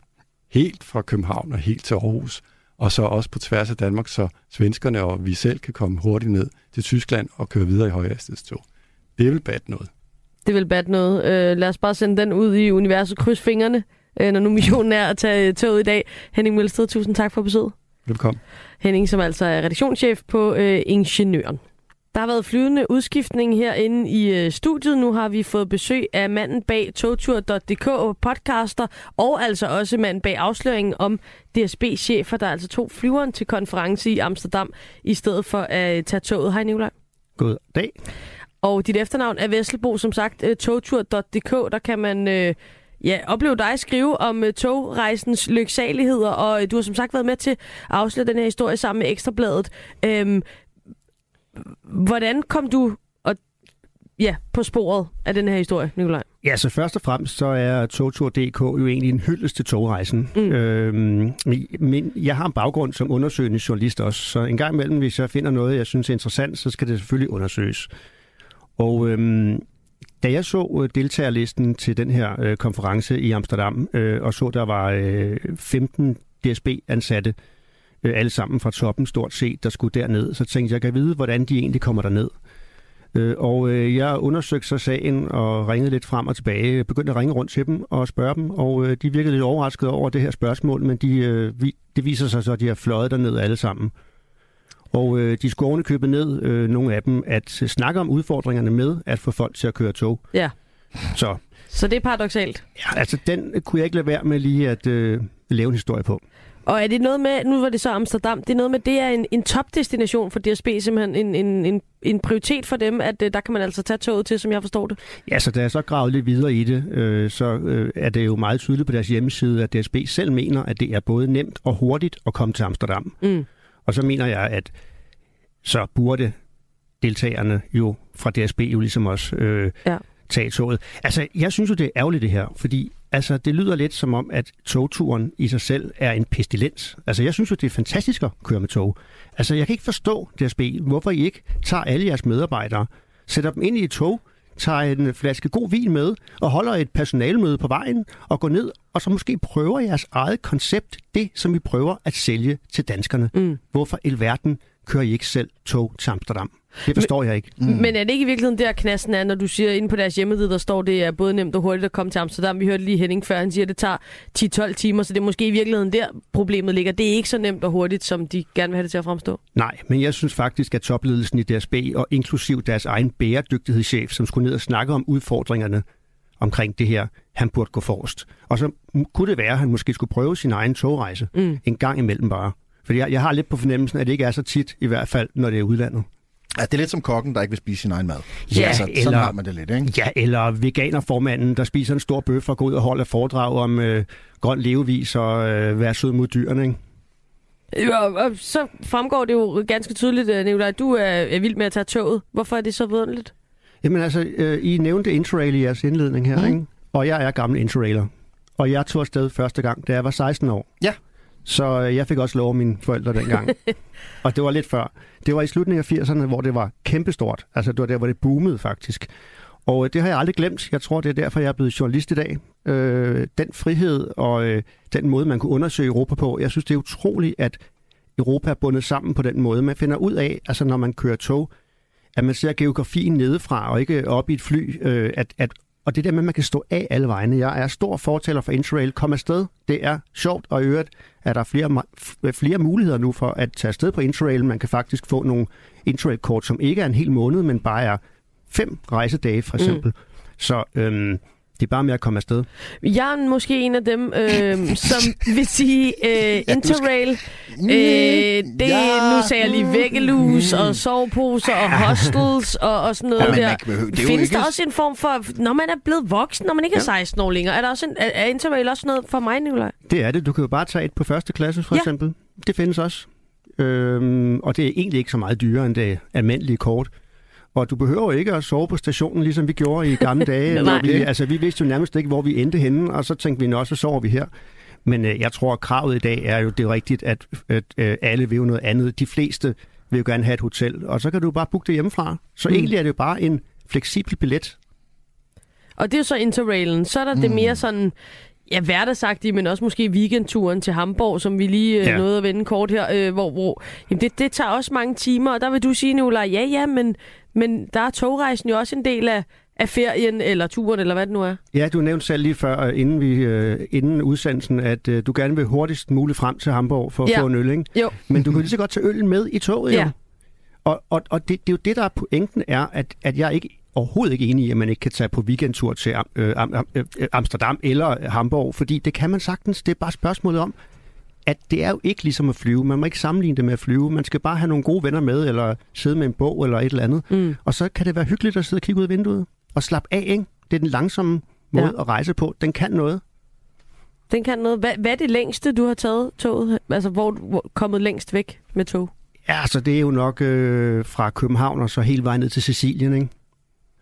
Speaker 10: helt fra København og helt til Aarhus, og så også på tværs af Danmark, så svenskerne og vi selv kan komme hurtigt ned til Tyskland og køre videre i højhastighedstog. Det vil bat noget.
Speaker 4: det vil bat noget. Øh, lad os bare sende den ud i universet. Kryds fingrene, øh, når nu missionen er at tage toget i dag. Henning Mølsted, tusind tak for besøget.
Speaker 10: Velkommen.
Speaker 4: Henning, som altså er redaktionschef på øh, Ingeniøren. Der har været flyvende udskiftning herinde i øh, studiet. Nu har vi fået besøg af manden bag togtur.dk, podcaster, og altså også manden bag afsløringen om DSB-chefer, der altså tog flyveren til konference i Amsterdam, i stedet for at øh, tage toget. Hej Nicolaj.
Speaker 11: God dag.
Speaker 4: Og dit efternavn er Vesselbo, som sagt, øh, togtur.dk. Der kan man øh, ja, opleve dig skrive om øh, togrejsens lyksaligheder, og øh, du har som sagt været med til at afsløre den her historie sammen med Ekstrabladet. Øhm, hvordan kom du og, ja, på sporet af den her historie, Nikolaj?
Speaker 11: Ja, så først og fremmest så er togtur.dk jo egentlig en hyldest til togrejsen.
Speaker 4: Mm.
Speaker 11: Øhm, men jeg har en baggrund som undersøgende journalist også, så en gang imellem, hvis jeg finder noget, jeg synes er interessant, så skal det selvfølgelig undersøges. Og øhm, da jeg så øh, deltagerlisten til den her øh, konference i Amsterdam, øh, og så der var øh, 15 DSB-ansatte, øh, alle sammen fra toppen stort set, der skulle derned, så tænkte jeg, jeg kan vide, hvordan de egentlig kommer derned. Øh, Og øh, jeg undersøgte så sagen og ringede lidt frem og tilbage. Begyndte at ringe rundt til dem og spørge dem, og øh, de virkede lidt overrasket over det her spørgsmål, men de, øh, vi, det viser sig så, at de har fløjet derned alle sammen. Og øh, de skulle ovenikøbet ned, øh, nogle af dem, at snakke om udfordringerne med at få folk til at køre tog.
Speaker 4: Ja.
Speaker 11: Så
Speaker 4: Så det er paradoxalt.
Speaker 11: ja, altså, den kunne jeg ikke lade være med lige at øh, lave en historie på.
Speaker 4: Og er det noget med, nu var det så Amsterdam, det er noget med, det er en, en topdestination for DSB, simpelthen en, en, en, en prioritet for dem, at øh, der kan man altså tage toget til, som jeg forstår det.
Speaker 11: Ja, så da jeg så gravet lidt videre i det, øh, så øh, er det jo meget tydeligt på deres hjemmeside, at DSB selv mener, at det er både nemt og hurtigt at komme til Amsterdam.
Speaker 4: Mm.
Speaker 11: Og så mener jeg, at så burde deltagerne jo fra DSB jo ligesom også øh,
Speaker 4: Ja.
Speaker 11: tage toget. Altså, jeg synes jo, det er ærgerligt det her, fordi altså, det lyder lidt som om, at togturen i sig selv er en pestilens. Altså, jeg synes jo, det er fantastisk at køre med tog. Altså, jeg kan ikke forstå, DSB, hvorfor I ikke tager alle jeres medarbejdere, sætter dem ind i et tog, tager en flaske god vin med og holder et personalmøde på vejen og går ned og så måske prøver jeres eget koncept, det som vi prøver at sælge til danskerne.
Speaker 4: Mm.
Speaker 11: Hvorfor i verden kører I ikke selv tog til Amsterdam? Det forstår jeg ikke.
Speaker 4: Mm. Men er det ikke i virkeligheden der, knasten er, når du siger, inde på deres hjemmeside, der står, det er både nemt og hurtigt at komme til Amsterdam. Vi hørte lige Henning før, han siger, at det tager 10-12 timer, så det er måske i virkeligheden der, problemet ligger. Det er ikke så nemt og hurtigt, som de gerne vil have det til at fremstå.
Speaker 11: Nej, men jeg synes faktisk, at topledelsen i DSB og inklusiv deres egen bæredygtighedschef, som skulle ned og snakke om udfordringerne omkring det her, han burde gå forrest. Og så kunne det være, at han måske skulle prøve sin egen togrejse
Speaker 4: Mm.
Speaker 11: en gang imellem bare. Fordi jeg, jeg har lidt på fornemmelsen, at det ikke er så tit, i hvert fald, når det er udlandet.
Speaker 3: Ja, det er lidt som kokken, der ikke vil spise sin egen mad.
Speaker 11: Ja,
Speaker 3: altså, sådan
Speaker 11: eller-
Speaker 3: har man det lidt, ikke?
Speaker 11: Ja, eller veganerformanden, der spiser en stor bøf og går ud og holder foredrag om øh, grøn levevis og øh, være sød mod dyrene. Ikke?
Speaker 4: Ja, og så fremgår det jo ganske tydeligt, øh, Nicolaj, at du er, er vild med at tage toget. Hvorfor er det så vidunderligt?
Speaker 11: Jamen altså, øh, I nævnte Interrail i jeres indledning her,
Speaker 3: mm.
Speaker 11: ikke? Og jeg er gammel Interrailer. Og jeg tog afsted første gang, da jeg var 16 år.
Speaker 3: Ja.
Speaker 11: Så øh, jeg fik også lov af mine forældre dengang. og det var lidt før. Det var i slutningen af 80'erne, hvor det var kæmpestort. Altså, det var der, hvor det boomede faktisk. Og øh, det har jeg aldrig glemt. Jeg tror, det er derfor, jeg er blevet journalist i dag. Øh, den frihed og øh, den måde, man kunne undersøge Europa på. Jeg synes, det er utroligt, at Europa er bundet sammen på den måde. Man finder ud af, altså når man kører tog, at man ser geografien nedefra og ikke op i et fly. Øh, at, at, og det der med, at man kan stå af alle vegne. Jeg er stor fortaler for Interrail. Kom afsted. Det er sjovt, og i øvrigt er der flere, f- flere muligheder nu for at tage afsted på Interrail. Man kan faktisk få nogle Interrail-kort, som ikke er en hel måned, men bare er fem rejsedage for eksempel. Mm. Så øhm, det er bare med at komme afsted.
Speaker 4: Jeg er måske en af dem, øh, som vil sige øh, Interrail. Øh, det,
Speaker 3: Ja.
Speaker 4: Nu sagde jeg lige væggelus og soveposer og hostels og, og sådan noget
Speaker 3: Ja, men
Speaker 4: der.
Speaker 3: man det
Speaker 4: Findes
Speaker 3: ikke-
Speaker 4: der også en form for, når man er blevet voksen, når man ikke er 16 år længere, er, der også en, er, er Interrail også noget for mig, Nicolaj?
Speaker 11: Det er det. Du kan jo bare tage et på første klasse, for
Speaker 4: Ja.
Speaker 11: ja. eksempel. Det findes også. Øhm, og det er egentlig ikke så meget dyrere end det almindelige kort. Og du behøver ikke at sove på stationen, ligesom vi gjorde i gamle dage.
Speaker 4: Nej.
Speaker 11: vi, altså, vi vidste jo nærmest ikke, hvor vi endte henne, og så tænkte vi, nå, så sover vi her. Men øh, jeg tror, at kravet i dag er jo, det er rigtigt, at, at øh, alle vil jo noget andet. De fleste vil jo gerne have et hotel, og så kan du bare booke det hjemmefra. Så
Speaker 4: mm.
Speaker 11: egentlig er det jo bare en fleksibel billet.
Speaker 4: Og det er jo så Interrailen. Så er der mm. det mere sådan, ja, hverdagsagtige, men også måske weekendturen til Hamburg, som vi lige øh,
Speaker 11: Ja.
Speaker 4: nåede at vende kort her, øh, hvor, hvor jamen det, det tager også mange timer, og der vil du sige, Nicolaj, ja, ja, men, men der er togrejsen jo også en del af, af ferien, eller turen, eller hvad det nu er.
Speaker 11: Ja, du nævnte selv lige før, inden, vi, øh, inden udsendelsen, at øh, du gerne vil hurtigst muligt frem til Hamburg for at
Speaker 4: Ja.
Speaker 11: få en øl, ikke?
Speaker 4: Jo.
Speaker 11: Men du kan lige så godt tage øllen med i toget,
Speaker 4: Ja.
Speaker 11: jo. Og, og, og det, det er jo det, der er pointen, er, at, at jeg ikke overhovedet ikke enig i, at man ikke kan tage på weekendtur til øh, øh, Amsterdam eller Hamburg, fordi det kan man sagtens. Det er bare spørgsmålet om, at det er jo ikke ligesom at flyve. Man må ikke sammenligne det med at flyve. Man skal bare have nogle gode venner med, eller sidde med en bog eller et eller andet.
Speaker 4: Mm.
Speaker 11: Og så kan det være hyggeligt at sidde og kigge ud af vinduet og slappe af, ikke? Det er den langsomme måde
Speaker 4: Ja.
Speaker 11: at rejse på. Den kan noget.
Speaker 4: Den kan noget. Hvad, hvad er det længste, du har taget toget? Altså, hvor du er kommet længst væk med tog?
Speaker 11: Ja, så det er jo nok øh, fra København og så hele vejen ned til Sicilien, ikke?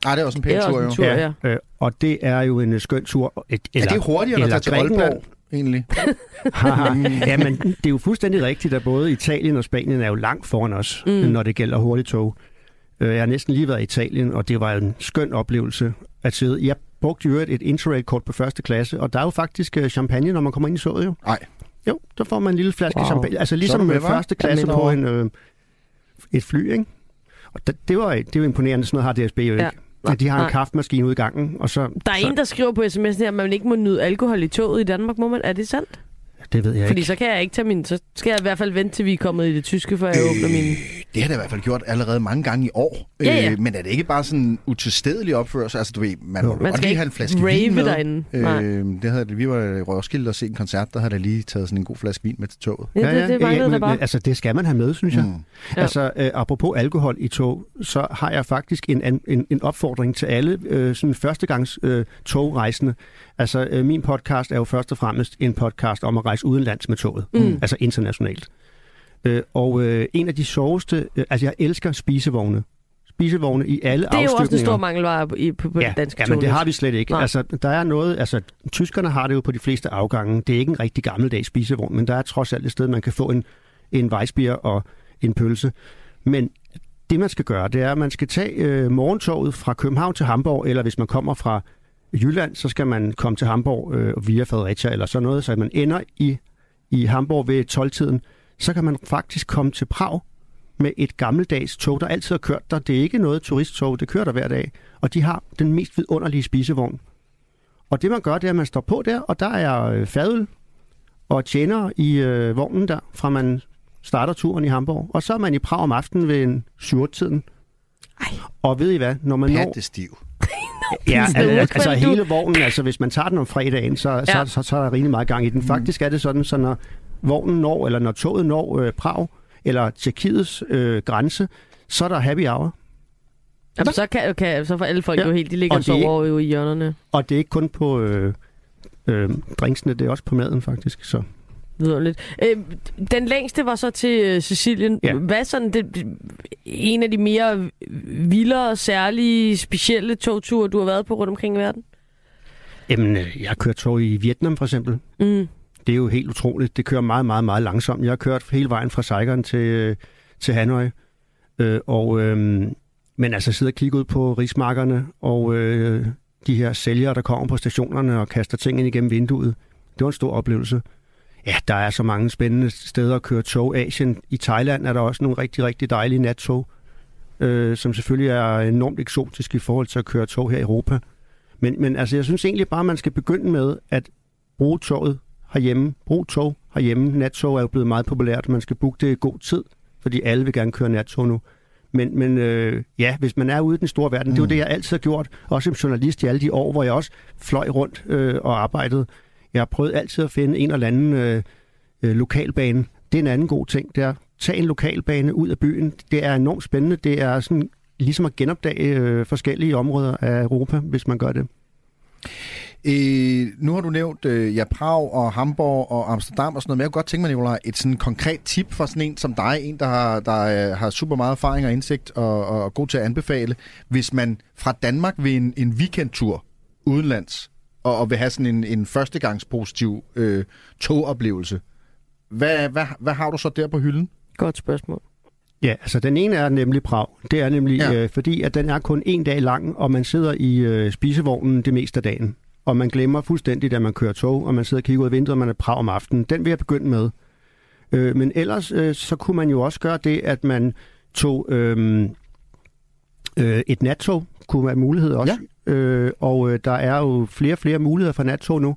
Speaker 3: Ej, det er også en
Speaker 4: Det
Speaker 3: pæn
Speaker 4: er
Speaker 3: tur, jo.
Speaker 4: tur. Ja.
Speaker 11: Øh, og det er jo en skøn tur. Et,
Speaker 3: Er det hurtigere end at
Speaker 11: eller
Speaker 3: tage til
Speaker 11: Grækenland.
Speaker 3: Aalborg, egentlig?
Speaker 11: ja, men det er jo fuldstændig rigtigt, at både Italien og Spanien er jo langt foran os,
Speaker 4: Mm.
Speaker 11: når det gælder hurtigt tog. Øh, Jeg har næsten lige været i Italien, og det var en skøn oplevelse at sidde. Jeg brugte jo et Interrail-kort på første klasse, og der er jo faktisk øh, champagne, når man kommer ind i toget jo.
Speaker 3: Nej.
Speaker 11: Jo, der får man en lille flaske
Speaker 4: Wow.
Speaker 11: champagne. Altså
Speaker 3: Så
Speaker 11: ligesom
Speaker 3: med,
Speaker 11: første klasse
Speaker 4: Jamen,
Speaker 11: på en, øh, et fly, ikke? Og det, det, var, det jo imponerende, sådan noget har DSB jo ikke.
Speaker 4: Ja.
Speaker 11: Ja. De har en kaffemaskine ude i gangen, og så...
Speaker 4: Der er
Speaker 11: så,
Speaker 4: en, der skriver på sms'en her, at man ikke må nyde alkohol i toget i Danmark. Må man? Er det sandt?
Speaker 11: Det ved jeg
Speaker 4: Fordi
Speaker 11: ikke.
Speaker 4: så kan jeg ikke tage min... Så skal jeg i hvert fald vente, til vi er kommet i det tyske, før jeg åbner min...
Speaker 3: Det har det i hvert fald gjort allerede mange gange i år.
Speaker 4: Ja, ja.
Speaker 3: Øh, men er det ikke bare sådan en utilstedelig opførsel? Altså, du ved, man må
Speaker 4: Man
Speaker 3: godt
Speaker 4: skal
Speaker 3: lige
Speaker 4: ikke
Speaker 3: have en flaske
Speaker 4: rave
Speaker 3: vin med.
Speaker 4: derinde.
Speaker 3: Øh, det havde, vi var i Roskilde og se en koncert, der havde der lige taget sådan en god flaske vin med til toget.
Speaker 4: Ja, det, det manglede der
Speaker 11: men,
Speaker 4: bare.
Speaker 11: altså, det skal man have med, synes jeg.
Speaker 3: Mm.
Speaker 4: Ja.
Speaker 11: Altså, øh, apropos alkohol i tog, så har jeg faktisk en, an- en, en opfordring til alle øh, sådan førstegangs øh, togrejsende. Altså, øh, min podcast er jo først og fremmest en podcast om at rejse udenlands med toget.
Speaker 4: Mm.
Speaker 11: Altså internationalt. Øh, og øh, en af de sjoveste... Øh, altså, jeg elsker spisevogne. Spisevogne i alle
Speaker 4: Det er jo også en
Speaker 11: afstykninger.
Speaker 4: stor mangelvare i, på, på
Speaker 11: ja,
Speaker 4: det danske
Speaker 11: ja, men det har vi slet ikke.
Speaker 4: Nej.
Speaker 11: Altså, der er noget, altså, tyskerne har det jo på de fleste afgange. Det er ikke en rigtig gammeldags spisevogn, men der er trods alt et sted, man kan få en, en vejsbier og en pølse. Men det, man skal gøre, det er, at man skal tage øh, morgentoget fra København til Hamburg, eller hvis man kommer fra Jylland, så skal man komme til Hamburg øh, via Fredericia eller sådan noget, så man ender i, i Hamburg ved 12-tiden. Så kan man faktisk komme til Prag med et gammeldags tog, der altid har kørt der. Det er ikke noget turisttog, det kører der hver dag. Og de har den mest vidunderlige spisevogn. Og det man gør, det er, at man står på der, og der er øh, fadøl og tjener i øh, vognen der, fra man starter turen i Hamburg. Og så er man i Prag om aftenen ved en 7-tiden. Og ved I hvad, når man når...
Speaker 3: Pattestiv.
Speaker 11: Ja, altså, altså hele vognen, altså hvis man tager den om fredagen, så,
Speaker 4: Ja.
Speaker 11: så, så, så er der rigtig meget gang i den. Faktisk er det sådan, så når vognen når, eller når toget når øh, Prag, eller Tjekkiets øh, grænse, så er der happy hour.
Speaker 4: Jamen, så, kan, kan, så får alle folk
Speaker 11: Ja.
Speaker 4: jo helt, de ligger
Speaker 11: Og er
Speaker 4: sover jo i hjørnerne.
Speaker 11: Og det er ikke kun på øh, øh, drinksene, det er også på maden faktisk. Så.
Speaker 4: Vidunderligt. Øh, den længste var så til øh, Sicilien.
Speaker 11: Ja.
Speaker 4: Hvad sådan det, en af de mere vildere, særlige, specielle togture, du har været på rundt omkring i verden?
Speaker 11: Jamen, øh, jeg kørt tog i Vietnam for eksempel.
Speaker 4: Mm.
Speaker 11: Det er jo helt utroligt. Det kører meget, meget, meget langsomt. Jeg har kørt hele vejen fra Saigon til, øh, til Hanoi. Øh, og, øh, men altså sidder og kigge ud på rismarkerne og øh, de her sælgere, der kommer på stationerne og kaster ting ind igennem vinduet. Det var en stor oplevelse. Ja, der er så mange spændende steder at køre tog. Asien, i Thailand er der også nogle rigtig, rigtig dejlige nattog, øh, som selvfølgelig er enormt eksotisk i forhold til at køre tog her i Europa. Men, men altså, jeg synes egentlig bare, man skal begynde med at bruge toget herhjemme. Brug tog herhjemme. Nattog er jo blevet meget populært. Man skal booke det i god tid, fordi alle vil gerne køre nattog nu. Men, men øh, ja, hvis man er ude i den store verden, mm. det er jo det, jeg altid har gjort, også som journalist i alle de år, hvor jeg også fløj rundt øh, og arbejdede. Jeg har prøvet altid at finde en eller anden øh, øh, lokalbane. Det er en anden god ting. Det er at tage en lokalbane ud af byen. Det er enormt spændende. Det er sådan ligesom at genopdage øh, forskellige områder af Europa, hvis man gør det.
Speaker 3: Øh, nu har du nævnt øh, ja, Prag og Hamburg og Amsterdam og sådan noget, men jeg kunne godt tænke mig, Nicolaj, et sådan konkret tip fra sådan en som dig, en, der har, der øh, har super meget erfaring og indsigt og, og, og god til at anbefale, hvis man fra Danmark vil en, en weekendtur udenlands og, og vil have sådan en, en førstegangspositiv øh, togoplevelse. Hvad, hvad, hvad har du så der på hylden?
Speaker 4: Godt spørgsmål.
Speaker 11: Ja, altså den ene er nemlig Prag. Det er nemlig,
Speaker 3: ja.
Speaker 11: øh, fordi at den er kun en dag lang, og man sidder i øh, spisevognen det meste af dagen. Og man glemmer fuldstændig, at man kører tog, og man sidder og kigger ud af vinduet, og man er i Prag om aftenen. Den vil jeg begynde med. Øh, men ellers, øh, så kunne man jo også gøre det, at man tog øh, øh, et nattog, kunne være mulighed også. Ja. Øh, og øh, der er jo flere og flere muligheder for nattog nu.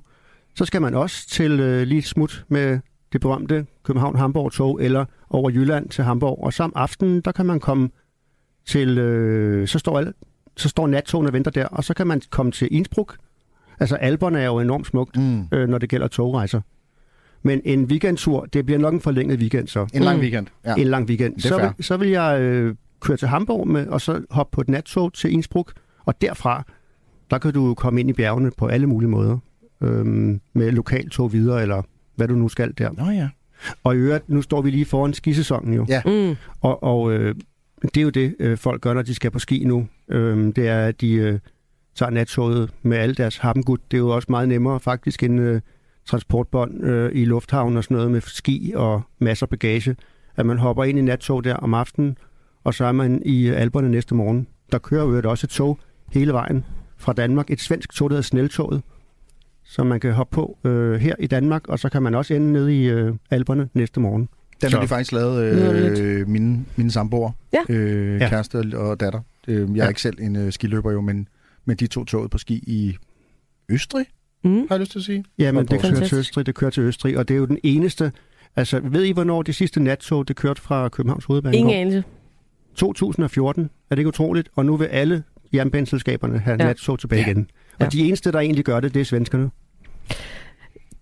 Speaker 11: Så skal man også til øh, lige smut med det berømte København-Hamburg-tog, eller over Jylland til Hamburg. Og samme aften, der kan man komme til, øh, så, står alle, så står nattogene og venter der, og så kan man komme til Innsbruck. Altså, Alperne er jo enormt smukt,
Speaker 3: Mm.
Speaker 11: øh, når det gælder togrejser. Men en weekendtur, det bliver nok en forlænget weekend så.
Speaker 3: En lang
Speaker 4: Mm.
Speaker 3: weekend. Ja.
Speaker 11: En lang weekend. Så vil, så vil jeg øh, køre til Hamburg med, og så hoppe på et nattog til Innsbruck, og derfra, der kan du komme ind i bjergene på alle mulige måder. Øhm, med lokaltog videre, eller hvad du nu skal der.
Speaker 3: Nå ja.
Speaker 11: Og i øvrigt, nu står vi lige foran skisæsonen jo.
Speaker 3: Ja.
Speaker 4: Mm.
Speaker 11: Og, og øh, det er jo det, øh, folk gør, når de skal på ski nu. Øh, det er, at de øh, tager nattoget med alle deres happengud. Det er jo også meget nemmere faktisk end øh, transportbånd øh, i lufthavnen og sådan noget med ski og masser af bagage. At man hopper ind i nattog der om aftenen, og så er man i Alperne næste morgen. Der kører jo også et tog hele vejen fra Danmark. Et svensk tog, der hedder Sneltoget, som man kan hoppe på øh, her i Danmark, og så kan man også ende nede i øh, Alperne næste morgen.
Speaker 3: Den
Speaker 11: Så-
Speaker 3: har de faktisk lavet øh, mine, mine samboer,
Speaker 4: Ja.
Speaker 3: øh, kæreste og datter. Øh, jeg er
Speaker 11: Ja.
Speaker 3: ikke selv en øh, skiløber jo, men, men de to toget på ski i Østrig,
Speaker 4: Mm.
Speaker 3: har jeg lyst til at sige.
Speaker 11: Ja, men det kører til Østrig, det kører til Østrig, og det er jo den eneste... Altså, ved I, hvornår det sidste nattog, det kørte fra Københavns Hovedbanegård?
Speaker 4: Ingen anelse.
Speaker 11: 2014, er det ikke utroligt? Og nu vil alle jernbaneselskaberne have
Speaker 4: ja.
Speaker 11: nattog tilbage ja. igen. Og
Speaker 4: Ja.
Speaker 11: de eneste, der egentlig gør det, det er svenskerne.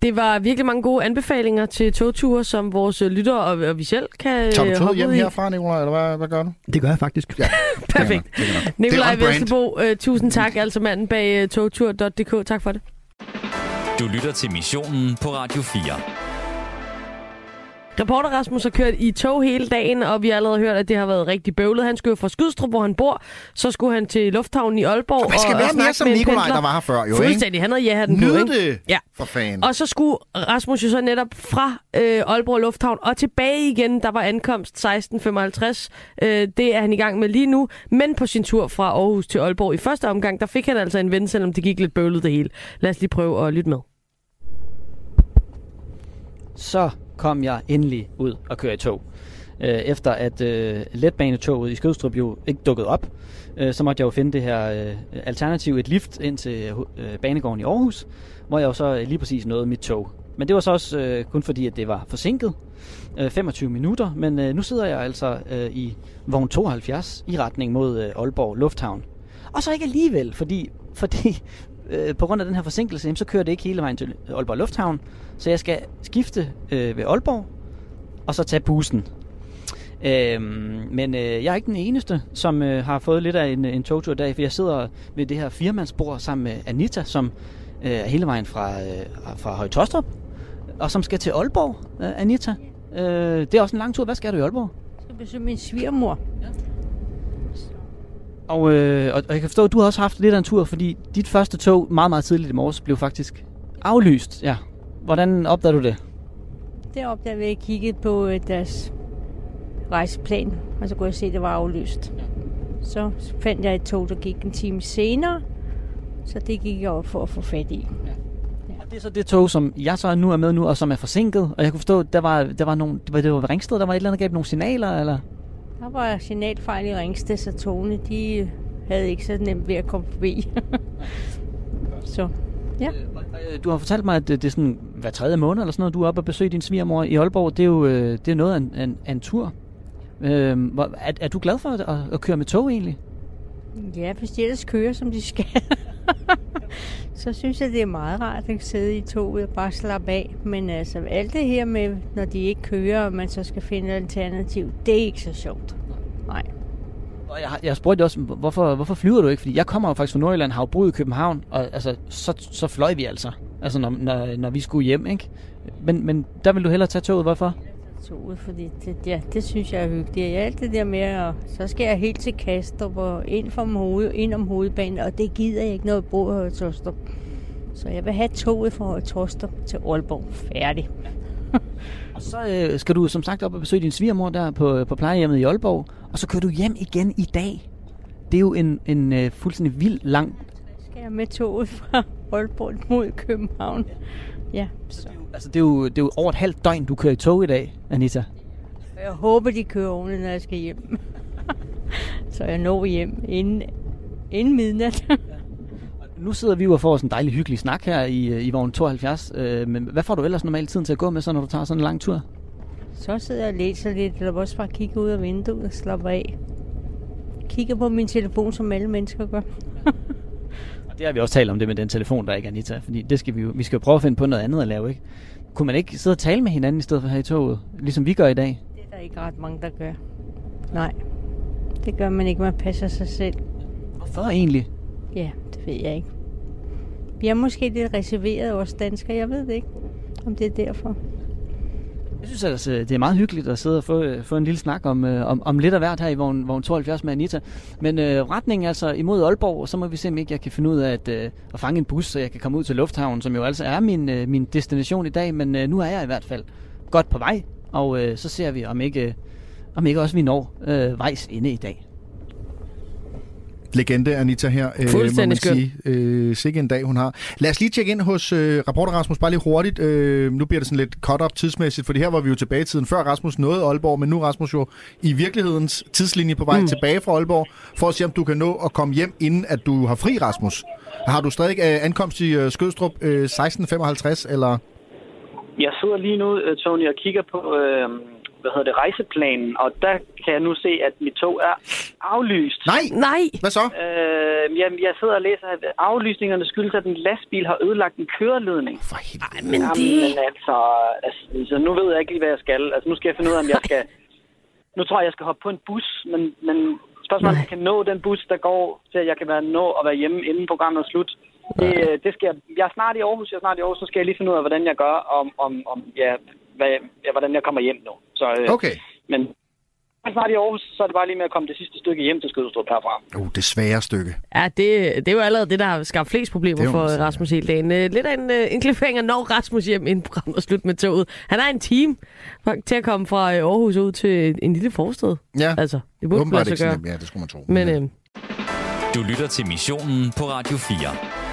Speaker 4: Det var virkelig mange gode anbefalinger til togture, som vores øh, lyttere og, og vi selv kan
Speaker 3: Tager du
Speaker 4: øh,
Speaker 3: toget
Speaker 4: hoppe
Speaker 3: hjem
Speaker 4: i.
Speaker 3: herfra, Nicolaj, eller hvad, hvad gør du?
Speaker 11: Det gør jeg faktisk.
Speaker 3: Ja,
Speaker 4: Perfekt.
Speaker 3: Er.
Speaker 4: Nikolaj. Vesselbo, øh, tusind tak, altså manden bag øh, togtur.dk. Tak for det.
Speaker 2: Du lytter til missionen på Radio 4.
Speaker 4: Reporter Rasmus har kørt i tog hele dagen, og vi har allerede hørt, at det har været rigtig bøvlet. Han skulle jo fra Skydstrup, hvor han bor. Så skulle han til Lufthavnen i Aalborg.
Speaker 3: Og man skal
Speaker 4: og,
Speaker 3: være
Speaker 4: og
Speaker 3: mere som Nikolaj, der var her før, jo, ikke?
Speaker 4: Fuldstændig. Han havde ja den
Speaker 3: Nyd det,
Speaker 4: Ja.
Speaker 3: for fanden.
Speaker 4: Og så skulle Rasmus jo så netop fra øh, Aalborg Lufthavn og tilbage igen. Der var ankomst 16.55. Øh, det er han i gang med lige nu. Men på sin tur fra Aarhus til Aalborg i første omgang, der fik han altså en ven, selvom det gik lidt bøvlet det hele. Lad os lige prøve at lytte med.
Speaker 5: så kom jeg endelig ud og køre i tog. Øh, efter at øh, letbanetoget i Skødstrup jo ikke dukkede op, øh, så måtte jeg jo finde det her øh, alternativ, et lift ind til øh, banegården i Aarhus, hvor jeg jo så øh, lige præcis nåede mit tog. Men det var så også øh, kun fordi, at det var forsinket, øh, 25 minutter, men øh, nu sidder jeg altså øh, i vogn 72 i retning mod øh, Aalborg Lufthavn. Og så ikke alligevel, fordi, fordi øh, på grund af den her forsinkelse, jamen, så kører det ikke hele vejen til Aalborg Lufthavn, så jeg skal skifte øh, ved Aalborg, og så tage bussen. Øhm, men øh, jeg er ikke den eneste, som øh, har fået lidt af en, en togtur i dag, for jeg sidder ved det her firmandsbord sammen med Anita, som øh, er hele vejen fra, øh, fra Højtostrup, og som skal til Aalborg, øh, Anita. Øh, det er også en lang tur. Hvad skal du i Aalborg?
Speaker 12: Jeg skal besøge min svigermor.
Speaker 5: Og, øh, og, jeg kan forstå, at du har også haft lidt af en tur, fordi dit første tog meget, meget tidligt i morges blev faktisk aflyst. Ja. Hvordan opdagede du det?
Speaker 12: Det opdagede vi, at jeg kiggede på øh, deres rejseplan, og så kunne jeg se, at det var aflyst. Så fandt jeg et tog, der gik en time senere, så det gik jeg op for at få fat i.
Speaker 5: Og det er så det tog, som jeg så nu er med nu, og som er forsinket. Og jeg kunne forstå, at der var, der var, nogle, det var, det var ved Ringsted, der var et eller andet, gav nogle signaler, eller?
Speaker 12: Der var signalfejl i Ringsted, så togene de havde ikke så nemt ved at komme forbi. så ja.
Speaker 5: Du har fortalt mig, at det er sådan hver tredje måned eller sådan noget, du er oppe og besøge din svigermor i Aalborg. Det er jo øh, det er noget af en, en, en tur. Øh, hvor, er, er du glad for at, at, at køre med tog egentlig?
Speaker 12: Ja, hvis de ellers kører, som de skal. så synes jeg, det er meget rart at sidde i toget og bare slappe af. Men altså, alt det her med, når de ikke kører, og man så skal finde et alternativ, det er ikke så sjovt. Nej.
Speaker 5: Og jeg, jeg spurgte også, hvorfor, hvorfor flyver du ikke? Fordi jeg kommer jo faktisk fra Nordjylland, har jo boet i København, og altså, så, så fløj vi altså. Altså, når, når, når vi skulle hjem, ikke? Men, men der vil du hellere tage toget, hvorfor?
Speaker 12: Toget, fordi det, ja, det synes jeg er hyggeligt. Ja, alt det der med, at så skal jeg helt til Kastrup og ind, from hoved, ind om hovedbanen, og det gider jeg ikke, når jeg bor i Høje-Tostrup. Så jeg vil have toget fra Høje-Tostrup til Aalborg. Færdig.
Speaker 5: Og så øh, skal du som sagt op og besøge din svigermor der på, på plejehjemmet i Aalborg, og så kører du hjem igen i dag. Det er jo en, en øh, fuldstændig vild lang...
Speaker 12: Skal jeg med toget fra Aalborg mod København? Ja, så.
Speaker 5: Altså, det er, jo, det er jo over et halvt døgn, du kører i tog i dag, Anita.
Speaker 12: Jeg håber, de kører ordentligt, når jeg skal hjem. så jeg når hjem inden, inden midnat.
Speaker 5: Nu sidder vi jo og får sådan en dejlig hyggelig snak her i, øh, i vogn 72. Øh, men hvad får du ellers normalt tiden til at gå med, så når du tager sådan en lang tur?
Speaker 12: så sidder jeg og læser lidt, eller også bare kigger ud af vinduet og slapper af. Kigger på min telefon, som alle mennesker gør.
Speaker 5: Det har vi også talt om det med den telefon, der ikke er Anita. Fordi det skal vi, jo, vi skal jo prøve at finde på noget andet at lave, ikke? Kunne man ikke sidde og tale med hinanden i stedet for her i toget, ligesom vi gør i dag?
Speaker 12: Det er der ikke ret mange, der gør. Nej, det gør man ikke. Man passer sig selv.
Speaker 5: Hvorfor egentlig?
Speaker 12: Ja, det ved jeg ikke. Vi er måske lidt reserveret, os danskere. Jeg ved det ikke, om det er derfor.
Speaker 5: Jeg synes altså, det er meget hyggeligt at sidde og få, få en lille snak om, øh, om, om lidt af hvert her i vogn, vogn 72 med Anita. Men øh, retningen altså imod Aalborg, så må vi se, om ikke jeg kan finde ud af at, øh, at fange en bus, så jeg kan komme ud til Lufthavnen, som jo altså er min, øh, min destination i dag. Men øh, nu er jeg i hvert fald godt på vej, og øh, så ser vi, om ikke, øh, om ikke også vi når øh, vejs inde i dag.
Speaker 3: Legende Anita her, øh, må
Speaker 4: Fuldstændig
Speaker 3: man
Speaker 4: skøn.
Speaker 3: sige. Øh, sikke en dag, hun har. Lad os lige tjekke ind hos øh, rapporter Rasmus, bare lige hurtigt. Øh, nu bliver det sådan lidt cut-up tidsmæssigt, for det her var vi jo tilbage i tiden, før Rasmus nåede Aalborg, men nu er Rasmus jo i virkelighedens tidslinje på vej mm. tilbage fra Aalborg, for at se, om du kan nå at komme hjem, inden at du har fri, Rasmus. Har du stadig øh, ankomst i øh, Skødstrup øh, 16.55, eller...
Speaker 13: Jeg sidder lige nu, øh, Tony, og kigger på, øh, hvad hedder det, rejseplanen, og der kan jeg nu se, at mit tog er aflyst.
Speaker 3: Nej!
Speaker 4: Nej!
Speaker 3: Hvad så?
Speaker 13: Øh, jamen, jeg sidder og læser, at aflysningerne skyldes, at en lastbil har ødelagt en køreledning.
Speaker 3: For helvede.
Speaker 4: Ej, men det...
Speaker 13: Jamen, altså, altså, nu ved jeg ikke lige, hvad jeg skal. Altså, nu skal jeg finde ud af, om jeg skal... Nu tror jeg, jeg skal hoppe på en bus, men, men spørgsmålet er, om jeg kan nå den bus, der går til, at jeg kan være nå at være hjemme, inden programmet er slut. Det, det skal jeg, jeg er snart i Aarhus, jeg er snart i Aarhus, så skal jeg lige finde ud af, hvordan jeg gør, om, om, om ja, hvad, ja, hvordan jeg kommer hjem nu. Så, øh,
Speaker 3: Okay.
Speaker 13: Men jeg er snart i Aarhus, så er det bare lige med at komme det sidste stykke hjem til Skødestrup herfra.
Speaker 3: Uh, det svære stykke.
Speaker 4: Ja, det, det er jo allerede det, der har skabt flest problemer
Speaker 3: Det
Speaker 4: for
Speaker 3: sige,
Speaker 4: Rasmus hele dagen. Øh, Lidt af en, øh, en cliffhanger, når Rasmus hjem inden programmet er slut med toget. Han har en team til at komme fra Aarhus ud til en lille forstad.
Speaker 3: Ja,
Speaker 4: Altså, det burde
Speaker 3: åbenbart ikke
Speaker 4: gøre.
Speaker 3: nemt. Ja, det skulle man tro.
Speaker 4: Men
Speaker 3: ja.
Speaker 4: øh,
Speaker 2: Du lytter til missionen på Radio 4.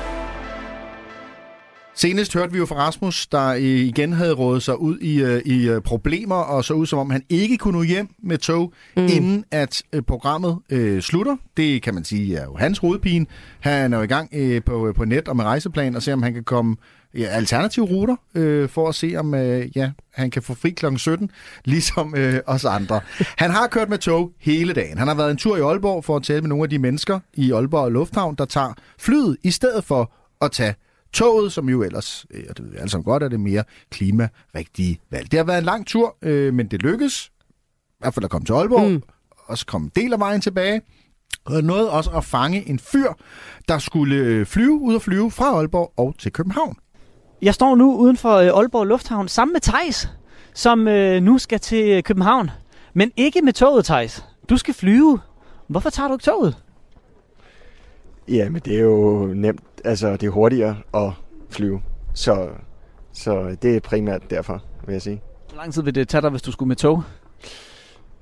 Speaker 3: Senest hørte vi jo fra Rasmus, der igen havde rådet sig ud i, øh, i øh, problemer, og så ud som om han ikke kunne nå hjem med tog, mm. inden at øh, programmet øh, slutter. Det kan man sige er jo hans hovedpine. Han er jo i gang øh, på, på net og med rejseplan og se, om han kan komme ja, alternative ruter, øh, for at se, om øh, ja, han kan få fri kl. 17, ligesom øh, os andre. Han har kørt med tog hele dagen. Han har været en tur i Aalborg for at tale med nogle af de mennesker i Aalborg Lufthavn, der tager flyet i stedet for at tage toget, som jo ellers, øh, og det ved vi alle sammen godt, er det mere klimarigtige valg. Det har været en lang tur, øh, men det lykkedes. I hvert fald at komme til Aalborg, mm. og så kom en del af vejen tilbage. Og nåede også at fange en fyr, der skulle øh, flyve ud og flyve fra Aalborg og til København.
Speaker 5: Jeg står nu uden for øh, Aalborg Lufthavn sammen med Tejs, som øh, nu skal til København. Men ikke med toget, Tejs. Du skal flyve. Hvorfor tager du ikke toget?
Speaker 14: Ja, men det er jo nemt. Altså, det er hurtigere at flyve. Så, så det er primært derfor, vil jeg sige.
Speaker 5: Hvor lang tid vil det tage dig, hvis du skulle med tog?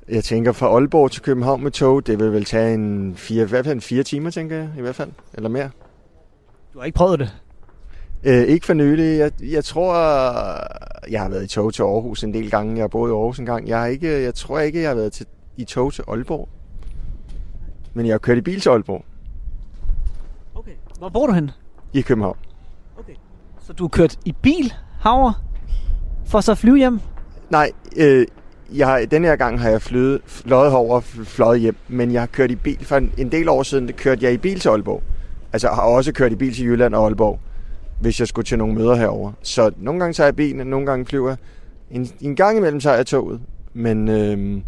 Speaker 14: Jeg tænker fra Aalborg til København med tog, det vil vel tage en fire, i hvert fald en fire timer, tænker jeg, i hvert fald. Eller mere.
Speaker 5: Du har ikke prøvet det?
Speaker 14: Øh, ikke for nylig. Jeg, jeg tror, jeg har været i tog til Aarhus en del gange. Jeg har boet i Aarhus en gang. Jeg, har ikke, jeg tror ikke, jeg har været til, i tog til Aalborg. Men jeg har kørt i bil til Aalborg.
Speaker 5: Hvor bor du hen?
Speaker 14: i København.
Speaker 5: Så du har kørt i bil herover for så at flyve hjem?
Speaker 14: Nej, øh, jeg har, denne her gang har jeg flyet, fløjet herover og fløjet hjem, men jeg har kørt i bil. For en, en del år siden kørte jeg i bil til Aalborg. Altså jeg har også kørt i bil til Jylland og Aalborg, hvis jeg skulle til nogle møder herover. Så nogle gange tager jeg bilen, nogle gange flyver jeg. En, en gang imellem tager jeg toget. Men øh,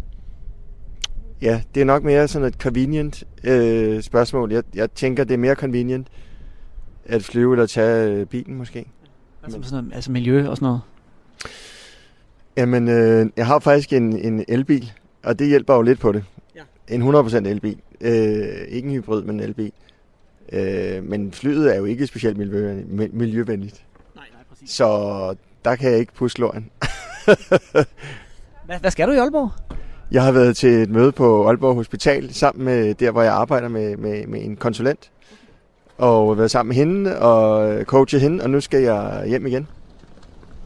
Speaker 14: ja, det er nok mere sådan et convenient øh, spørgsmål. Jeg, jeg tænker, det er mere convenient at flyve eller tage øh, bilen måske.
Speaker 5: Altså, sådan noget, altså miljø og sådan noget?
Speaker 14: Jamen, øh, jeg har faktisk en, en elbil, og det hjælper jo lidt på det.
Speaker 5: Ja.
Speaker 14: En 100% elbil. Øh, ikke en hybrid, men en elbil. Øh, men flyet er jo ikke specielt miljø, miljøvenligt.
Speaker 5: Nej, nej, præcis.
Speaker 14: Så der kan jeg ikke puske låren.
Speaker 5: Hvad, hvad skal du i Aalborg?
Speaker 14: Jeg har været til et møde på Aalborg Hospital sammen med der, hvor jeg arbejder med, med, med en konsulent. Og været sammen med hende og coachet hende, og nu skal jeg hjem igen.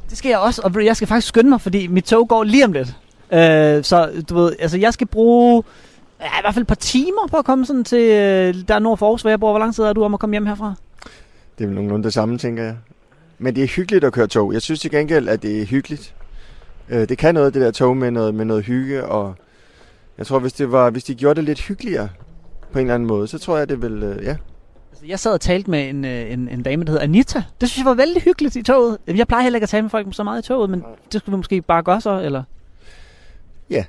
Speaker 5: Det skal jeg også, og jeg skal faktisk skynde mig, fordi mit tog går lige om lidt. Øh, så du ved, altså jeg skal bruge ja, i hvert fald et par timer på at komme sådan til, øh, der er nord for Aarhus, hvor jeg bor. Hvor lang tid er du om at komme hjem herfra?
Speaker 14: Det er vel nogenlunde det samme, tænker jeg. Men det er hyggeligt at køre tog. Jeg synes til gengæld, at det er hyggeligt. Øh, det kan noget, det der tog med noget, med noget hygge, og jeg tror, hvis, det var, hvis de gjorde det lidt hyggeligere på en eller anden måde, så tror jeg, det vil, øh, ja.
Speaker 5: Altså, jeg sad og talte med en, øh, en, en dame, der hedder Anita. Det synes jeg var vældig hyggeligt i toget. Jeg plejer heller ikke at tale med folk så meget i toget, men det skulle vi måske bare gøre så, eller?
Speaker 14: Ja,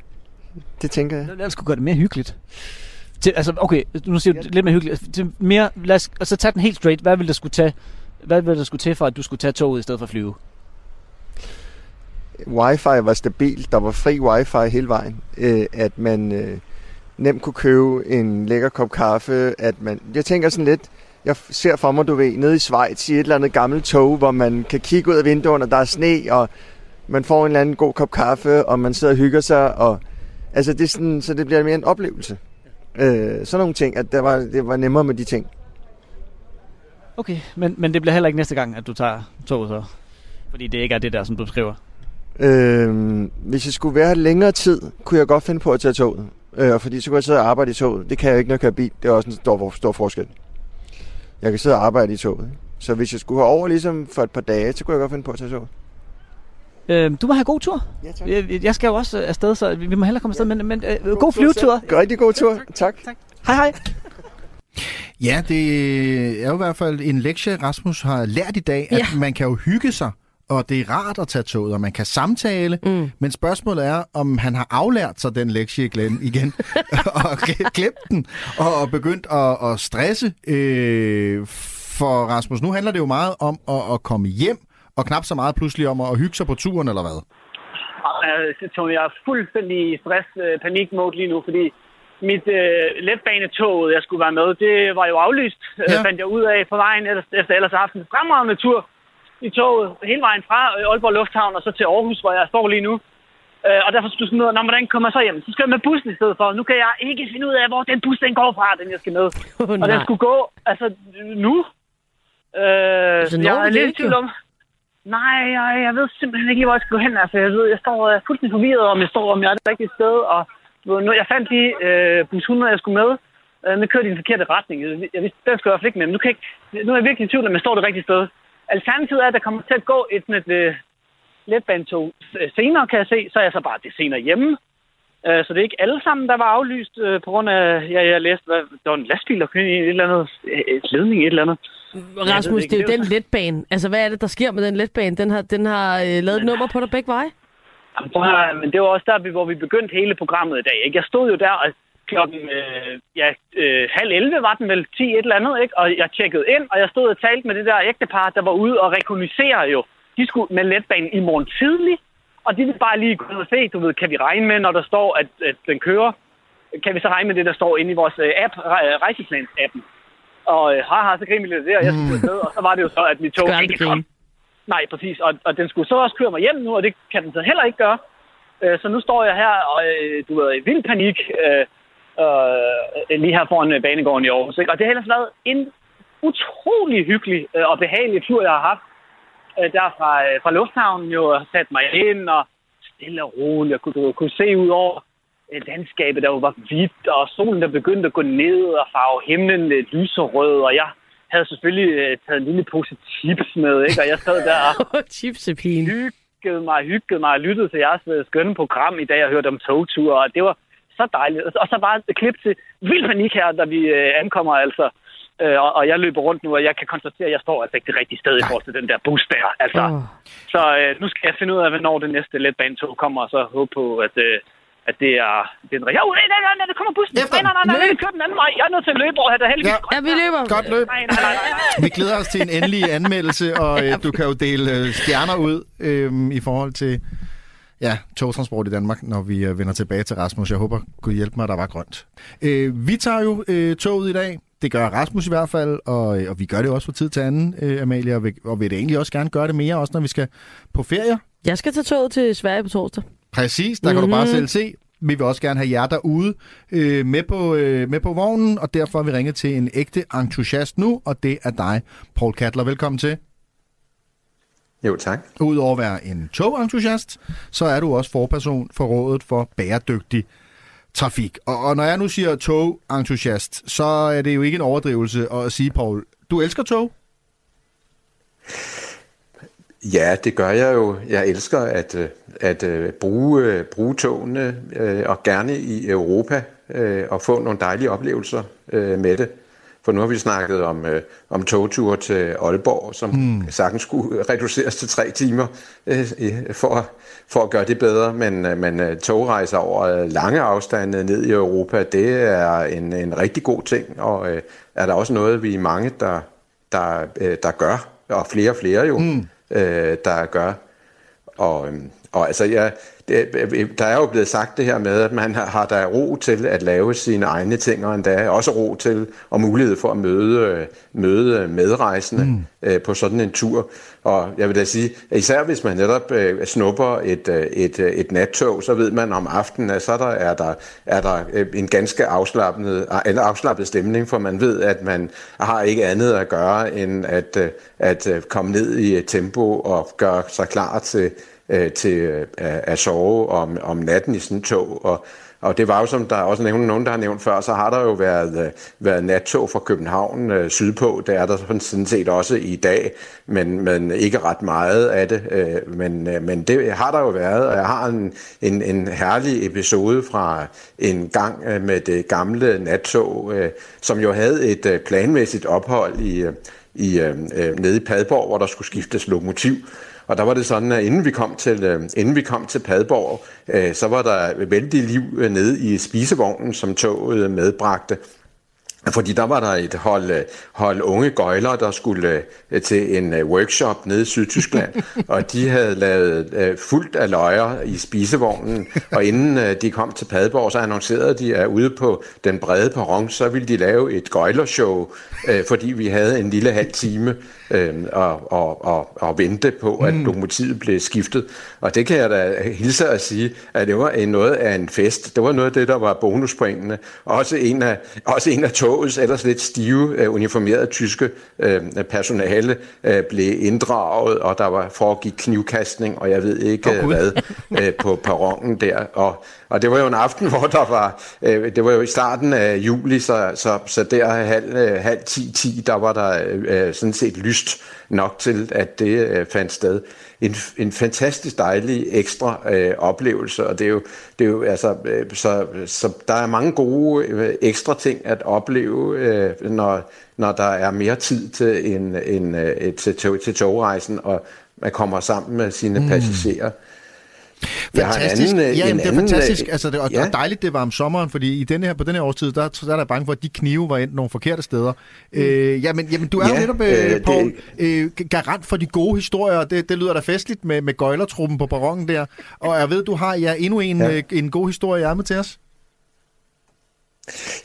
Speaker 14: det tænker jeg.
Speaker 5: Det skulle gøre det mere hyggeligt. Til, altså, okay, nu siger du lidt mere hyggeligt. Til mere, lad os altså, tage den helt straight. Hvad ville der skulle tage, hvad ville der skulle til for, at du skulle tage toget i stedet for at flyve?
Speaker 14: Wifi var stabil, der var fri wifi hele vejen, øh, at man øh, nemt kunne købe en lækker kop kaffe, at man, jeg tænker sådan lidt, jeg ser for mig, du ved, nede i Schweiz i et eller andet gammelt tog, hvor man kan kigge ud af vinduerne, og der er sne, og man får en eller anden god kop kaffe, og man sidder og hygger sig, og altså det er sådan, så det bliver mere en oplevelse. Øh, sådan nogle ting, at det var, det var nemmere med de ting.
Speaker 5: Okay, men, men det bliver heller ikke næste gang, at du tager toget så? Fordi det ikke er det der, som du beskriver.
Speaker 14: Øh, hvis jeg skulle være her længere tid, kunne jeg godt finde på at tage toget. Øh, fordi så kunne jeg sidde og arbejde i toget. Det kan jeg ikke, når jeg kører bil. Det er også en stor, stor forskel. Jeg kan sidde og arbejde i toget. Så hvis jeg skulle have over ligesom for et par dage, så kunne jeg godt finde på at tage toget.
Speaker 5: Øh, du må have god tur.
Speaker 14: Ja, tak.
Speaker 5: Jeg, jeg skal jo også øh, afsted, så vi må hellere komme afsted. Men, men øh, god flyvetur.
Speaker 14: Rigtig god tur. Tak. tak.
Speaker 5: Hej hej.
Speaker 3: Ja, det er jo i hvert fald en lektie, Rasmus har lært i dag, at
Speaker 4: Ja.
Speaker 3: man kan jo hygge sig, og det er rart at tage toget, og man kan samtale, mm. men spørgsmålet er, om han har aflært sig den lektie Glenn, igen, og gle- glemt den, og, og begyndt at, at stresse. Øh, for Rasmus, nu handler det jo meget om at, at komme hjem, og knap så meget pludselig om at hygge sig på turen, eller hvad?
Speaker 13: Øh, Tony, jeg er fuldstændig i stress øh, panik mode lige nu, fordi mit øh, letbanetog, jeg skulle være med, det var jo aflyst, ja.
Speaker 3: Ja.
Speaker 13: øh, fandt jeg ud af på vejen, efter ellers have haft en fremragende tur i toget, hele vejen fra øh, Aalborg Lufthavn og så til Aarhus, hvor jeg står lige nu. Øh, og derfor skulle jeg ud af, "Nå, hvordan kommer jeg så hjem? Så skal jeg med bussen i stedet for. Nu kan jeg ikke finde ud af, hvor den bus den går fra, den jeg skal med.
Speaker 4: Oh,
Speaker 13: og den skulle gå, altså nu. Øh,
Speaker 4: Så når
Speaker 13: jeg
Speaker 4: du
Speaker 13: er lidt tvivl om, Nej, jeg, jeg ved simpelthen ikke hvor jeg skal gå hen. Altså, jeg, ved, jeg står øh, fuldstændig forvirret, om jeg står, om jeg er det rigtige sted. Og du nu, jeg fandt lige øh, bus 100, jeg skulle med. Øh, den kørte i den forkerte retning. Jeg, jeg vidste, den skulle jeg i hvert fald ikke med. Men nu, kan jeg, ikke- nu er jeg virkelig i tvivl, om jeg står det rigtige sted. Alternativet er, at der kommer til at gå et, et øh, letbanetog øh, senere, kan jeg se. Så er jeg så bare det senere hjemme. Øh, så det er ikke alle sammen, der var aflyst på grund af, ja, jeg læste, hvad, der var en lastbil, der kørte i et eller andet, et ledning et eller andet.
Speaker 4: Rasmus, det er jo den letbane. Altså, hvad er det, der sker med den letbane? Den har, den har øh, lavet et nummer på dig begge veje.
Speaker 13: Jamen, prøv men det var også der, hvor vi begyndte hele programmet i dag. Ikke? Jeg stod jo der, og klokken øh, ja, øh, halv 11 var den vel 10 et eller andet, ikke? og jeg tjekkede ind, og jeg stod og talte med det der ægtepar, der var ude og rekognosere jo. De skulle med letbanen i morgen tidlig, og de vil bare lige gå ud og se, du ved, kan vi regne med, når der står, at, at den kører? Kan vi så regne med det, der står inde i vores øh, app, re- rejseplans-appen? Og øh, haha, så griner vi lidt der, og jeg skulle afsted, og så var det jo så, at mit tog ikke
Speaker 4: grine.
Speaker 13: kom. Nej, præcis. Og, og den skulle så også køre mig hjem nu, og det kan den så heller ikke gøre. Øh, så nu står jeg her, og øh, du ved, i vild panik, øh, lige her foran øh, banegården i Aarhus. Ikke? Og det har ellers været en utrolig hyggelig øh, og behagelig tur, jeg har haft. Øh, der fra, øh, fra lufthavnen jo, og sat mig ind, og stille og roligt, jeg kunne, kunne se ud over øh, landskabet, der var hvidt, og solen der begyndte at gå ned og farve himlen lidt lyserød, og jeg havde selvfølgelig øh, taget en lille pose chips med, ikke? og jeg sad der og hyggede mig, hyggede mig og lyttede til jeres øh, skønne program i dag. Jeg hørte om togture, og det var så dejligt. Og så bare et klip til vild panik her, da vi øh, ankommer altså. Øh, og, og jeg løber rundt nu, og jeg kan konstatere, at jeg står altså ikke det rigtige sted i forhold til den der bus der. Altså.
Speaker 4: Åh.
Speaker 13: Så øh, nu skal jeg finde ud af, hvornår det næste letbanetog kommer, og så håbe på, at, øh, at det er, det er en... Jo, nej, nej, nej, nej, der kommer bussen.
Speaker 3: Efter
Speaker 13: Nej, nej, nej, nej, nej, kører den anden vej. Jeg er nødt til at løbe over her. Der er heldigvis
Speaker 3: Ja.
Speaker 4: Ja, vi løber.
Speaker 3: Godt løb.
Speaker 13: Nej, nej, nej, nej.
Speaker 3: Vi glæder os til en endelig anmeldelse, og øh, du kan jo dele øh, stjerner ud øh, i forhold til ja, togtransport i Danmark, når vi øh, vender tilbage til Rasmus. Jeg håber, Gud hjælpe mig, at der var grønt. Øh, vi tager jo øh, toget i dag. Det gør Rasmus i hvert fald, og, øh, og vi gør det også fra tid til anden, øh, Amalie, og vil, og vil det egentlig også gerne gøre det mere, også når vi skal på ferie.
Speaker 4: Jeg skal tage toget til Sverige på torsdag.
Speaker 3: Præcis, der kan mm-hmm. du bare selv se. Vi vil også gerne have jer derude øh, med, på, øh, med på vognen, og derfor har vi ringet til en ægte entusiast nu, og det er dig, Paul Kattler. Velkommen til.
Speaker 15: Jo, tak.
Speaker 3: Udover at være en togentusiast, så er du også forperson for Rådet for Bæredygtig Trafik. Og, og når jeg nu siger togentusiast, så er det jo ikke en overdrivelse at sige, Paul, du elsker tog?
Speaker 15: Ja, det gør jeg jo. Jeg elsker at, øh, at øh, bruge, øh, bruge togene, og gerne i Europa, og få nogle dejlige oplevelser med det. For nu har vi snakket om, øh, om togture til Aalborg, som mm. sagtens skulle reduceres til tre timer øh, for, for at gøre det bedre. Men, øh, men øh, togrejser over øh, lange afstande ned i Europa, det er en, en rigtig god ting. Og øh, er der også noget, vi er mange, der, der, øh, der gør, og flere og flere jo, mm. øh, der gør. Og, øhm, og altså, ja, det, der er jo blevet sagt det her med, at man har, har der ro til at lave sine egne ting, og endda også ro til og mulighed for at møde, øh, møde medrejsende mm. øh, på sådan en tur. Og jeg vil da sige, at især hvis man netop øh, snupper et, øh, et, øh, et nattog, så ved man om aftenen, at så der, er der, er der øh, en ganske afslappet, eller afslappet stemning, for man ved, at man har ikke andet at gøre, end at, øh, at øh, komme ned i tempo og gøre sig klar til, øh, til øh, at sove om, om natten i sådan et tog. Og, Og det var jo, som der også nævnt, nogen, der har nævnt før, så har der jo været, øh, været nattog fra København øh, sydpå. Det er der sådan set også i dag, men, men ikke ret meget af det. Øh, men, øh, men det har der jo været, og jeg har en, en, en herlig episode fra en gang øh, med det gamle nattog, øh, som jo havde et øh, planmæssigt ophold i, øh, i, øh, øh, nede i Padborg, hvor der skulle skiftes lokomotiv. Og der var det sådan, at inden vi kom til, øh, inden vi kom til Padborg, øh, så var der vældig liv øh, nede i spisevognen, som toget medbragte. Fordi der var der et hold, øh, hold unge gøjler, der skulle øh, til en øh, workshop nede i Sydtyskland, og de havde lavet fuldt af løjer i spisevognen, og inden de kom til Padborg, så annoncerede de, at ude på den brede perron, så ville de lave et gøjlershow, fordi vi havde en lille halv time og, og, og, og vente på, at mm. lokomotivet blev skiftet. Og det kan jeg da hilse at sige, at det var noget af en fest. Det var noget af det, der var bonuspointene. Også en af, også en af togets ellers lidt stive, øh, uniformerede tyske øh, personale øh, blev inddraget, og der var foregik knivkastning, og jeg ved ikke oh, hvad, på perronen der. Og, og det var jo en aften, hvor der var, det var jo i starten af juli, så, så, så der halv, halv 10-10, der var der sådan set lyst nok til, at det fandt sted. En, en fantastisk dejlig ekstra øh, oplevelse, og det er jo, det er jo altså, øh, så, så der er mange gode øh, ekstra ting at opleve, øh, når, når der er mere tid til, en, en, øh, til, til, til togrejsen, og man kommer sammen med sine mm. passagerer.
Speaker 3: Fantastisk.
Speaker 15: Anden,
Speaker 3: ja, jamen, det er fantastisk. Altså, det, og,
Speaker 15: ja.
Speaker 3: og dejligt, det var om sommeren, fordi i denne her, på den her årstid, der, der er der bange for, at de knive var endt nogle forkerte steder. Mm. Øh, jamen, jamen, du er ja, jo netop, øh, øh Paul, øh, garant for de gode historier. Det, det lyder da festligt med, med gøjlertruppen på perronen der. Og jeg ved, du har ja, endnu en, ja. øh, en god historie i ærmet til os.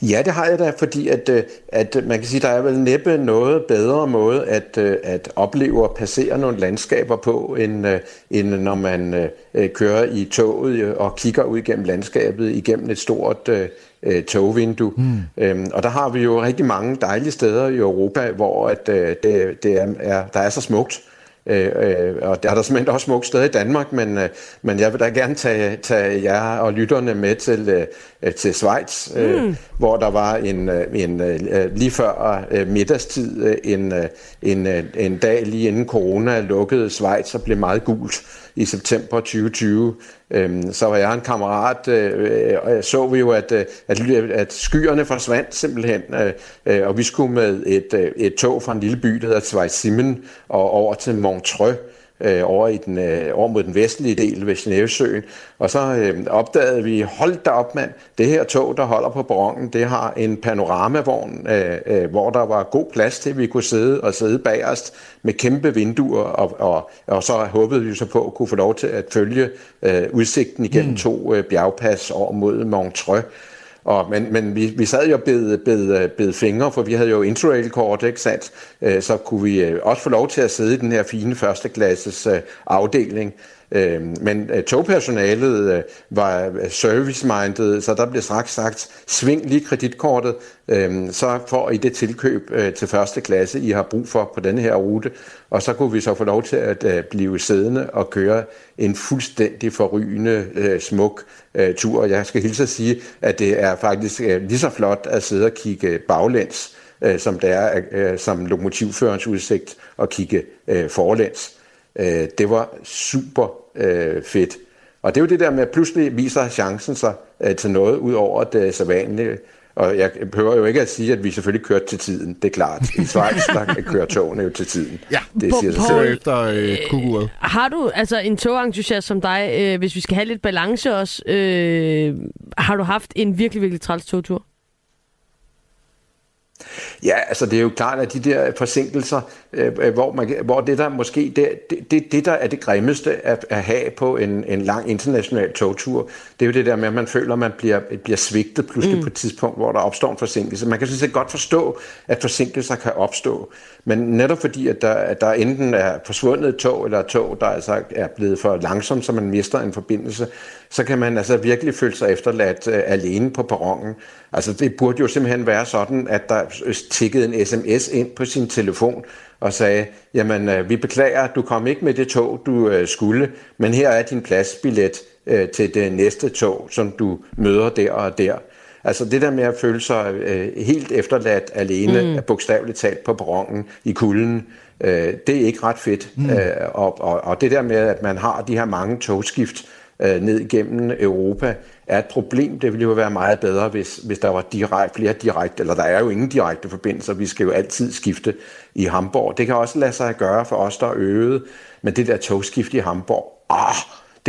Speaker 15: Ja, det har jeg da, fordi at, øh, at man kan sige, der er vel næppe noget bedre måde at, øh, at opleve og passere nogle landskaber på, end, øh, end når man kører i toget og kigger ud gennem landskabet igennem et stort togvindue. Mm. Øhm, og der har vi jo rigtig mange dejlige steder i Europa, hvor at, det, det er, er, der er så smukt. Øh, øh, og der er der simpelthen også smukt sted i Danmark, men, øh, men jeg vil da gerne tage, tage jer og lytterne med til, øh, til Schweiz, øh, mm. hvor der var en, øh, en øh, lige før øh, middagstid øh, en, øh, en, øh, en dag lige inden corona lukkede Schweiz og blev meget gult i september 2020. Øhm, så var jeg en kammerat, øh, øh og så vi jo, at, øh, at, at skyerne forsvandt simpelthen, øh, øh og vi skulle med et, et tog fra en lille by, der hedder Zweisimmen, og over til Montreux, øh, over, i den, øh, over mod den vestlige del ved Genevesøen. Og så øh, opdagede vi, hold da op mand, det her tog, der holder på brongen, det har en panoramavogn, øh, øh, hvor der var god plads til, at vi kunne sidde og sidde bagerst med kæmpe vinduer, og, og, og så håbede vi så på at kunne få lov til at følge øh, udsigten igennem mm. to øh, bjergpas over mod Montreux. Og, men men vi, vi sad jo bed, bed, bed fingre, for vi havde jo interrail-kort, ikke sandt? Øh, så kunne vi øh, også få lov til at sidde i den her fine førsteklasses øh, Øhm, øh. Men togpersonalet øh, var øh, service-minded, så der blev straks sagt, sving lige kreditkortet, øhm, så får I det tilkøb øh, til første klasse, I har brug for på denne her rute. Og så kunne vi så få lov til at blive siddende og køre en fuldstændig forrygende smuk øh, tur. Jeg skal hilse at sige, at det er faktisk øh, lige så flot at sidde og kigge baglæns, øh, som det er øh, som lokomotivførens udsigt at kigge øh, forlæns. Øh, det var super øh, fedt. Og det er jo det der med, at pludselig viser chancen sig øh, til noget ud over det sædvanlige. Og jeg behøver jo ikke at sige, at vi selvfølgelig kørte til tiden. Det er klart. I Schweiz, der kører togene jo til tiden.
Speaker 3: Ja, det siger sig selv. efter øh, kuguret.
Speaker 4: Har du, altså en togentusiast som dig, øh, hvis vi skal have lidt balance også, øh, har du haft en virkelig, virkelig træls togtur?
Speaker 15: Ja, altså det er jo klart, at de der forsinkelser, øh, øh, hvor, man, hvor det der måske, det, det, det der er det grimmeste at, at have på en, en lang international togtur, det er jo det der med, at man føler, at man bliver, bliver svigtet pludselig mm. på et tidspunkt, hvor der opstår en forsinkelse. Man kan sådan set godt forstå, at forsinkelser kan opstå, men netop fordi, at der, at der enten er forsvundet tog, eller tog, der altså er blevet for langsomt, så man mister en forbindelse, så kan man altså virkelig føle sig efterladt uh, alene på perronen. Altså det burde jo simpelthen være sådan, at der tikkede en sms ind på sin telefon og sagde, jamen uh, vi beklager, du kom ikke med det tog, du uh, skulle, men her er din pladsbillet øh, til det næste tog, som du møder der og der. Altså det der med at føle sig øh, helt efterladt alene, mm. bogstaveligt talt på perronen i kulden, øh, det er ikke ret fedt. Mm. Øh, og, og, og det der med, at man har de her mange togskift øh, ned igennem Europa, er et problem. Det ville jo være meget bedre, hvis, hvis der var direkt, flere direkte, eller der er jo ingen direkte forbindelser. Vi skal jo altid skifte i Hamburg. Det kan også lade sig gøre for os, der er øget, men det der togskift i Hamburg, ah,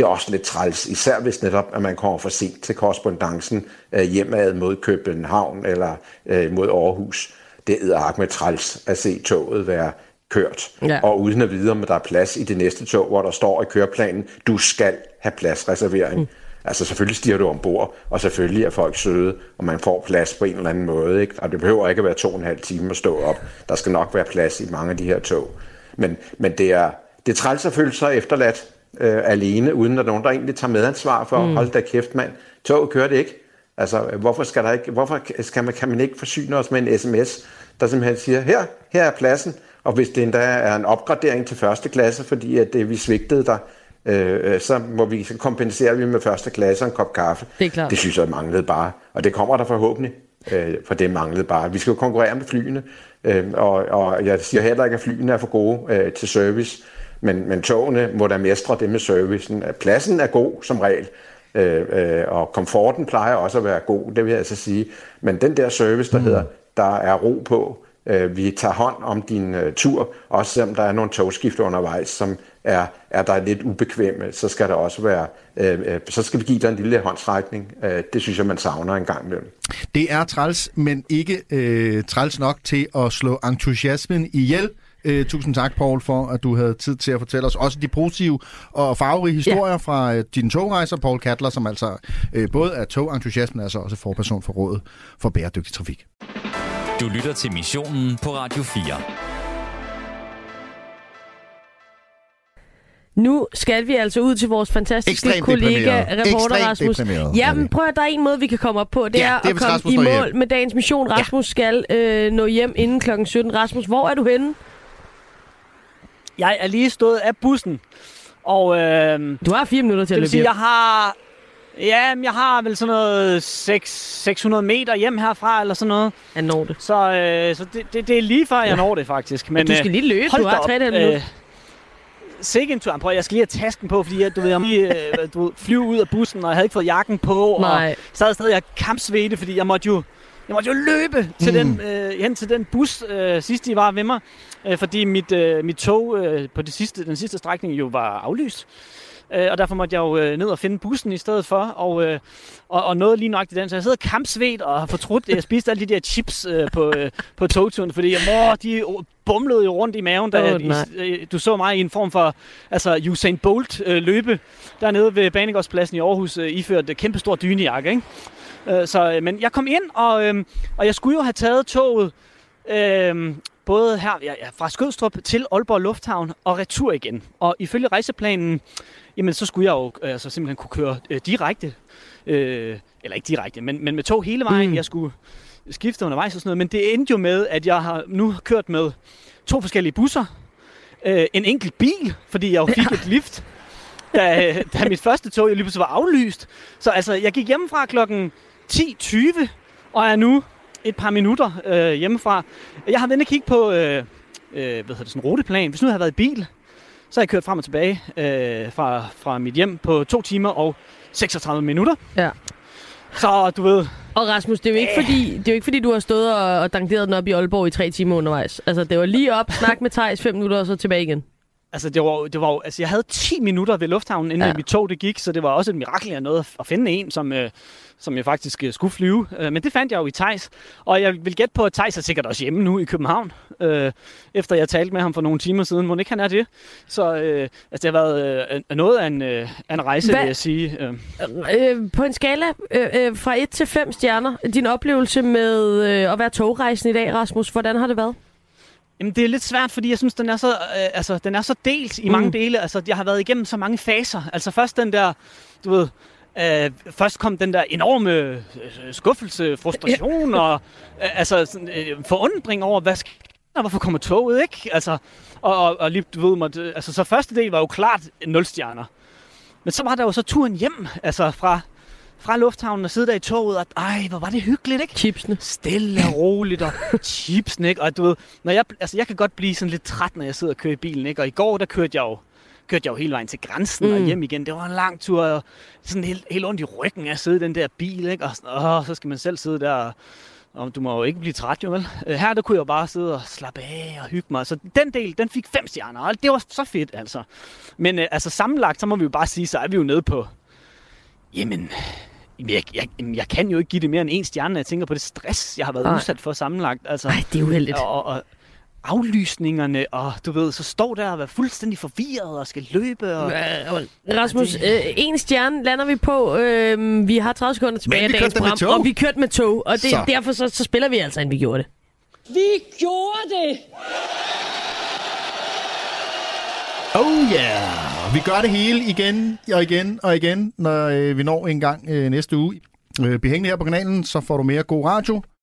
Speaker 15: det er også lidt træls, især hvis netop, at man kommer for sent til korrespondancen øh, hjemad mod København eller øh, mod Aarhus. Det er med træls at se toget være kørt, ja. og uden at vide, om der er plads i det næste tog, hvor der står i køreplanen, du skal have pladsreservering. Mm. Altså selvfølgelig stiger du ombord, og selvfølgelig er folk søde, og man får plads på en eller anden måde. Ikke? Og det behøver ikke at være to og en halv time at stå op. Der skal nok være plads i mange af de her tog. Men, men det er, det er træls at føle sig efterladt øh, alene, uden at nogen der egentlig tager medansvar for, mm. hold da kæft mand, toget kører det ikke. Altså, hvorfor, skal der ikke, hvorfor skal man, kan man ikke forsyne os med en sms, der simpelthen siger, her, her er pladsen, og hvis det endda er en opgradering til første klasse, fordi at det, vi svigtede der, øh, øh, så må vi så kompenserer vi med første klasse og en kop kaffe.
Speaker 4: Det er klart.
Speaker 15: Det synes jeg manglede bare, og det kommer der forhåbentlig, øh, for det manglede bare. Vi skal jo konkurrere med flyene, øh, og, og jeg siger heller ikke, at flyene er for gode øh, til service, men, men togene må da mestre det med servicen. Pladsen er god som regel, øh, øh, og komforten plejer også at være god, det vil jeg altså sige. Men den der service, der mm. hedder, der er ro på, øh, vi tager hånd om din øh, tur, også selvom der er nogle togskifter undervejs, som er, er der lidt ubekvemme, så skal der også være, øh, øh, så skal vi give dig en lille håndsrækning. Øh, det synes jeg, man savner en gang imellem.
Speaker 3: Det er træls, men ikke øh, træls nok til at slå entusiasmen ihjel. Øh, tusind tak, Paul, for at du havde tid til at fortælle os også de positive og farverige historier ja. fra øh, dine togrejser. Paul Kattler, som altså øh, både er togentusiasmen, altså også forperson for rådet for bæredygtig trafik.
Speaker 2: Du lytter til missionen på Radio 4.
Speaker 4: Nu skal vi altså ud til vores fantastiske
Speaker 3: Ekstremt
Speaker 4: kollega, reporter
Speaker 3: Ekstremt
Speaker 4: Rasmus.
Speaker 3: deprimeret.
Speaker 4: Jamen prøv at der er en måde, vi kan komme op på. Det
Speaker 3: Ja,
Speaker 4: er
Speaker 3: det er,
Speaker 4: at komme
Speaker 3: Rasmus
Speaker 4: i mål
Speaker 3: hjem.
Speaker 4: med dagens mission. Rasmus skal øh, nå hjem inden kl. 17. Rasmus, hvor er du henne?
Speaker 5: Jeg er lige stået af bussen, og... Øh,
Speaker 4: du har fire minutter til at løbe
Speaker 5: sige,
Speaker 4: hjem.
Speaker 5: jeg har... Ja, men jeg har vel sådan noget 6, 600 meter hjem herfra, eller sådan noget.
Speaker 4: Jeg når det.
Speaker 5: Så, øh, så det, det, det er lige før, jeg når det faktisk. Men,
Speaker 4: du skal
Speaker 5: øh,
Speaker 4: lige løbe,
Speaker 5: hold
Speaker 4: du har
Speaker 5: op,
Speaker 4: tre et halvt minut.
Speaker 5: øh, Sikke en tur. Prøv, jeg skal lige have tasken på, fordi jeg, du ved, jeg lige øh, du flyve ud af bussen, og jeg havde ikke fået jakken på.
Speaker 4: Nej.
Speaker 5: Og sad stadig og kampsvedte, fordi jeg måtte jo, jeg måtte jo løbe til
Speaker 3: Mm.
Speaker 5: den, øh, hen til den bus, øh, sidst de var ved mig. Øh, fordi mit, øh, mit tog øh, på det sidste, den sidste strækning jo var aflyst. Øh, og derfor måtte jeg jo øh, ned og finde bussen i stedet for, og, øh, og, og noget lige nok i den. Så jeg sidder kampsvedt og har fortrudt, jeg spiste alle de der chips øh, på, øh, på togturen, fordi jeg, mor, de bumlede jo rundt i maven, da oh,
Speaker 4: nej.
Speaker 5: øh, du så mig i en form for altså Usain Bolt øh, løbe dernede ved Banegårdspladsen i Aarhus, øh, iført øh, kæmpe stor dynejakke, ikke? Øh, så, øh, men jeg kom ind, og, øh, og jeg skulle jo have taget toget øh, både her ja, ja, fra Skødstrup til Aalborg Lufthavn og retur igen. Og ifølge rejseplanen, jamen så skulle jeg jo øh, altså, simpelthen kunne køre øh, direkte, øh, eller ikke direkte, men, men med tog hele vejen. Mm. Jeg skulle skifte undervejs og sådan noget, men det endte jo med, at jeg har nu kørt med to forskellige busser, øh, en enkelt bil, fordi jeg jo fik et lift, da, da mit første tog jo lige pludselig var aflyst. Så altså, jeg gik hjemmefra klokken 10.20, og er nu et par minutter øh, hjemmefra. Jeg har været inde og kigge på øh, øh, hvad hedder det, sådan en ruteplan. Hvis nu jeg havde været i bil, så har jeg kørt frem og tilbage øh, fra, fra mit hjem på 2 timer og 36 minutter.
Speaker 4: Ja.
Speaker 5: Så du ved...
Speaker 4: Og Rasmus, det er jo ikke, fordi, det er jo ikke fordi, du har stået og, og dankeret den op i Aalborg i tre timer undervejs. Altså, det var lige op, snak med Thijs, fem minutter, og så tilbage igen.
Speaker 5: Altså, det var, det var, altså, jeg havde 10 minutter ved lufthavnen, inden
Speaker 4: Ja.
Speaker 5: mit tog det gik, så det var også et mirakel, jeg nåede at finde en, som, øh, som jeg faktisk øh, skulle flyve. Øh, men det fandt jeg jo i Tejs, og jeg vil gætte på, at Tejs er sikkert også hjemme nu i København, øh, efter jeg talte med ham for nogle timer siden. Må ikke han er det? Så øh, altså, det har været øh, noget af en, øh, en rejse,
Speaker 4: Hvad-
Speaker 5: vil jeg sige. Øh.
Speaker 4: Øh, på en skala øh, øh, fra 1 til 5 stjerner, din oplevelse med øh, at være togrejsen i dag, Rasmus, hvordan har det været?
Speaker 5: Jamen, det er lidt svært, fordi jeg synes, den er så, øh, altså, den er så delt i
Speaker 4: Mm.
Speaker 5: mange dele. Altså, jeg har været igennem så mange faser. Altså først den der, du ved, øh, først kom den der enorme øh, skuffelse, frustration og øh, altså, sådan, øh, forundring over, hvad sker der? Hvorfor kommer toget, ikke? Altså, og, og, og lige, du ved, måtte, altså, så første del var jo klart 0 stjerner. Men så var der jo så turen hjem, altså fra, fra lufthavnen og sidde der i toget, og ej, hvor var det hyggeligt, ikke?
Speaker 4: Chipsene.
Speaker 5: Stille og roligt, og chipsene, ikke? Og du ved, når jeg, altså jeg kan godt blive sådan lidt træt, når jeg sidder og kører i bilen, ikke? Og i går, der kørte jeg jo kørte jeg jo hele vejen til grænsen mm. og hjem igen. Det var en lang tur, og sådan helt, helt ondt i ryggen af at sidde i den der bil, ikke? Og sådan, åh, så skal man selv sidde der, og, og du må jo ikke blive træt, jo vel? Øh, Her, der kunne jeg bare sidde og slappe af og hygge mig. Så den del, den fik fem stjerner, og det var så fedt, altså. Men øh, altså sammenlagt, så må vi jo bare sige, så er vi jo nede på, jamen, jeg, jeg, jeg kan jo ikke give det mere end en stjerne, når jeg tænker på det stress, jeg har været
Speaker 4: Nej.
Speaker 5: udsat for sammenlagt. Altså,
Speaker 4: Ej, det er uheldigt.
Speaker 5: Og, og, og aflysningerne, og du ved, så står der og er fuldstændig forvirret og skal løbe. Og...
Speaker 4: Rasmus, øh, en stjerne lander vi på. Øh, vi har 30 sekunder tilbage
Speaker 5: Men
Speaker 4: af
Speaker 5: vi
Speaker 4: dagens
Speaker 5: kørte da med
Speaker 4: program, og vi kørte med tog. Og det,
Speaker 5: Så.
Speaker 4: derfor så, så spiller vi altså, end vi gjorde det.
Speaker 16: Vi gjorde det!
Speaker 3: Oh yeah! Vi gør det hele igen og igen og igen, når øh, vi når en gang øh, næste uge. Øh, bliv hængende her på kanalen, så får du mere god radio.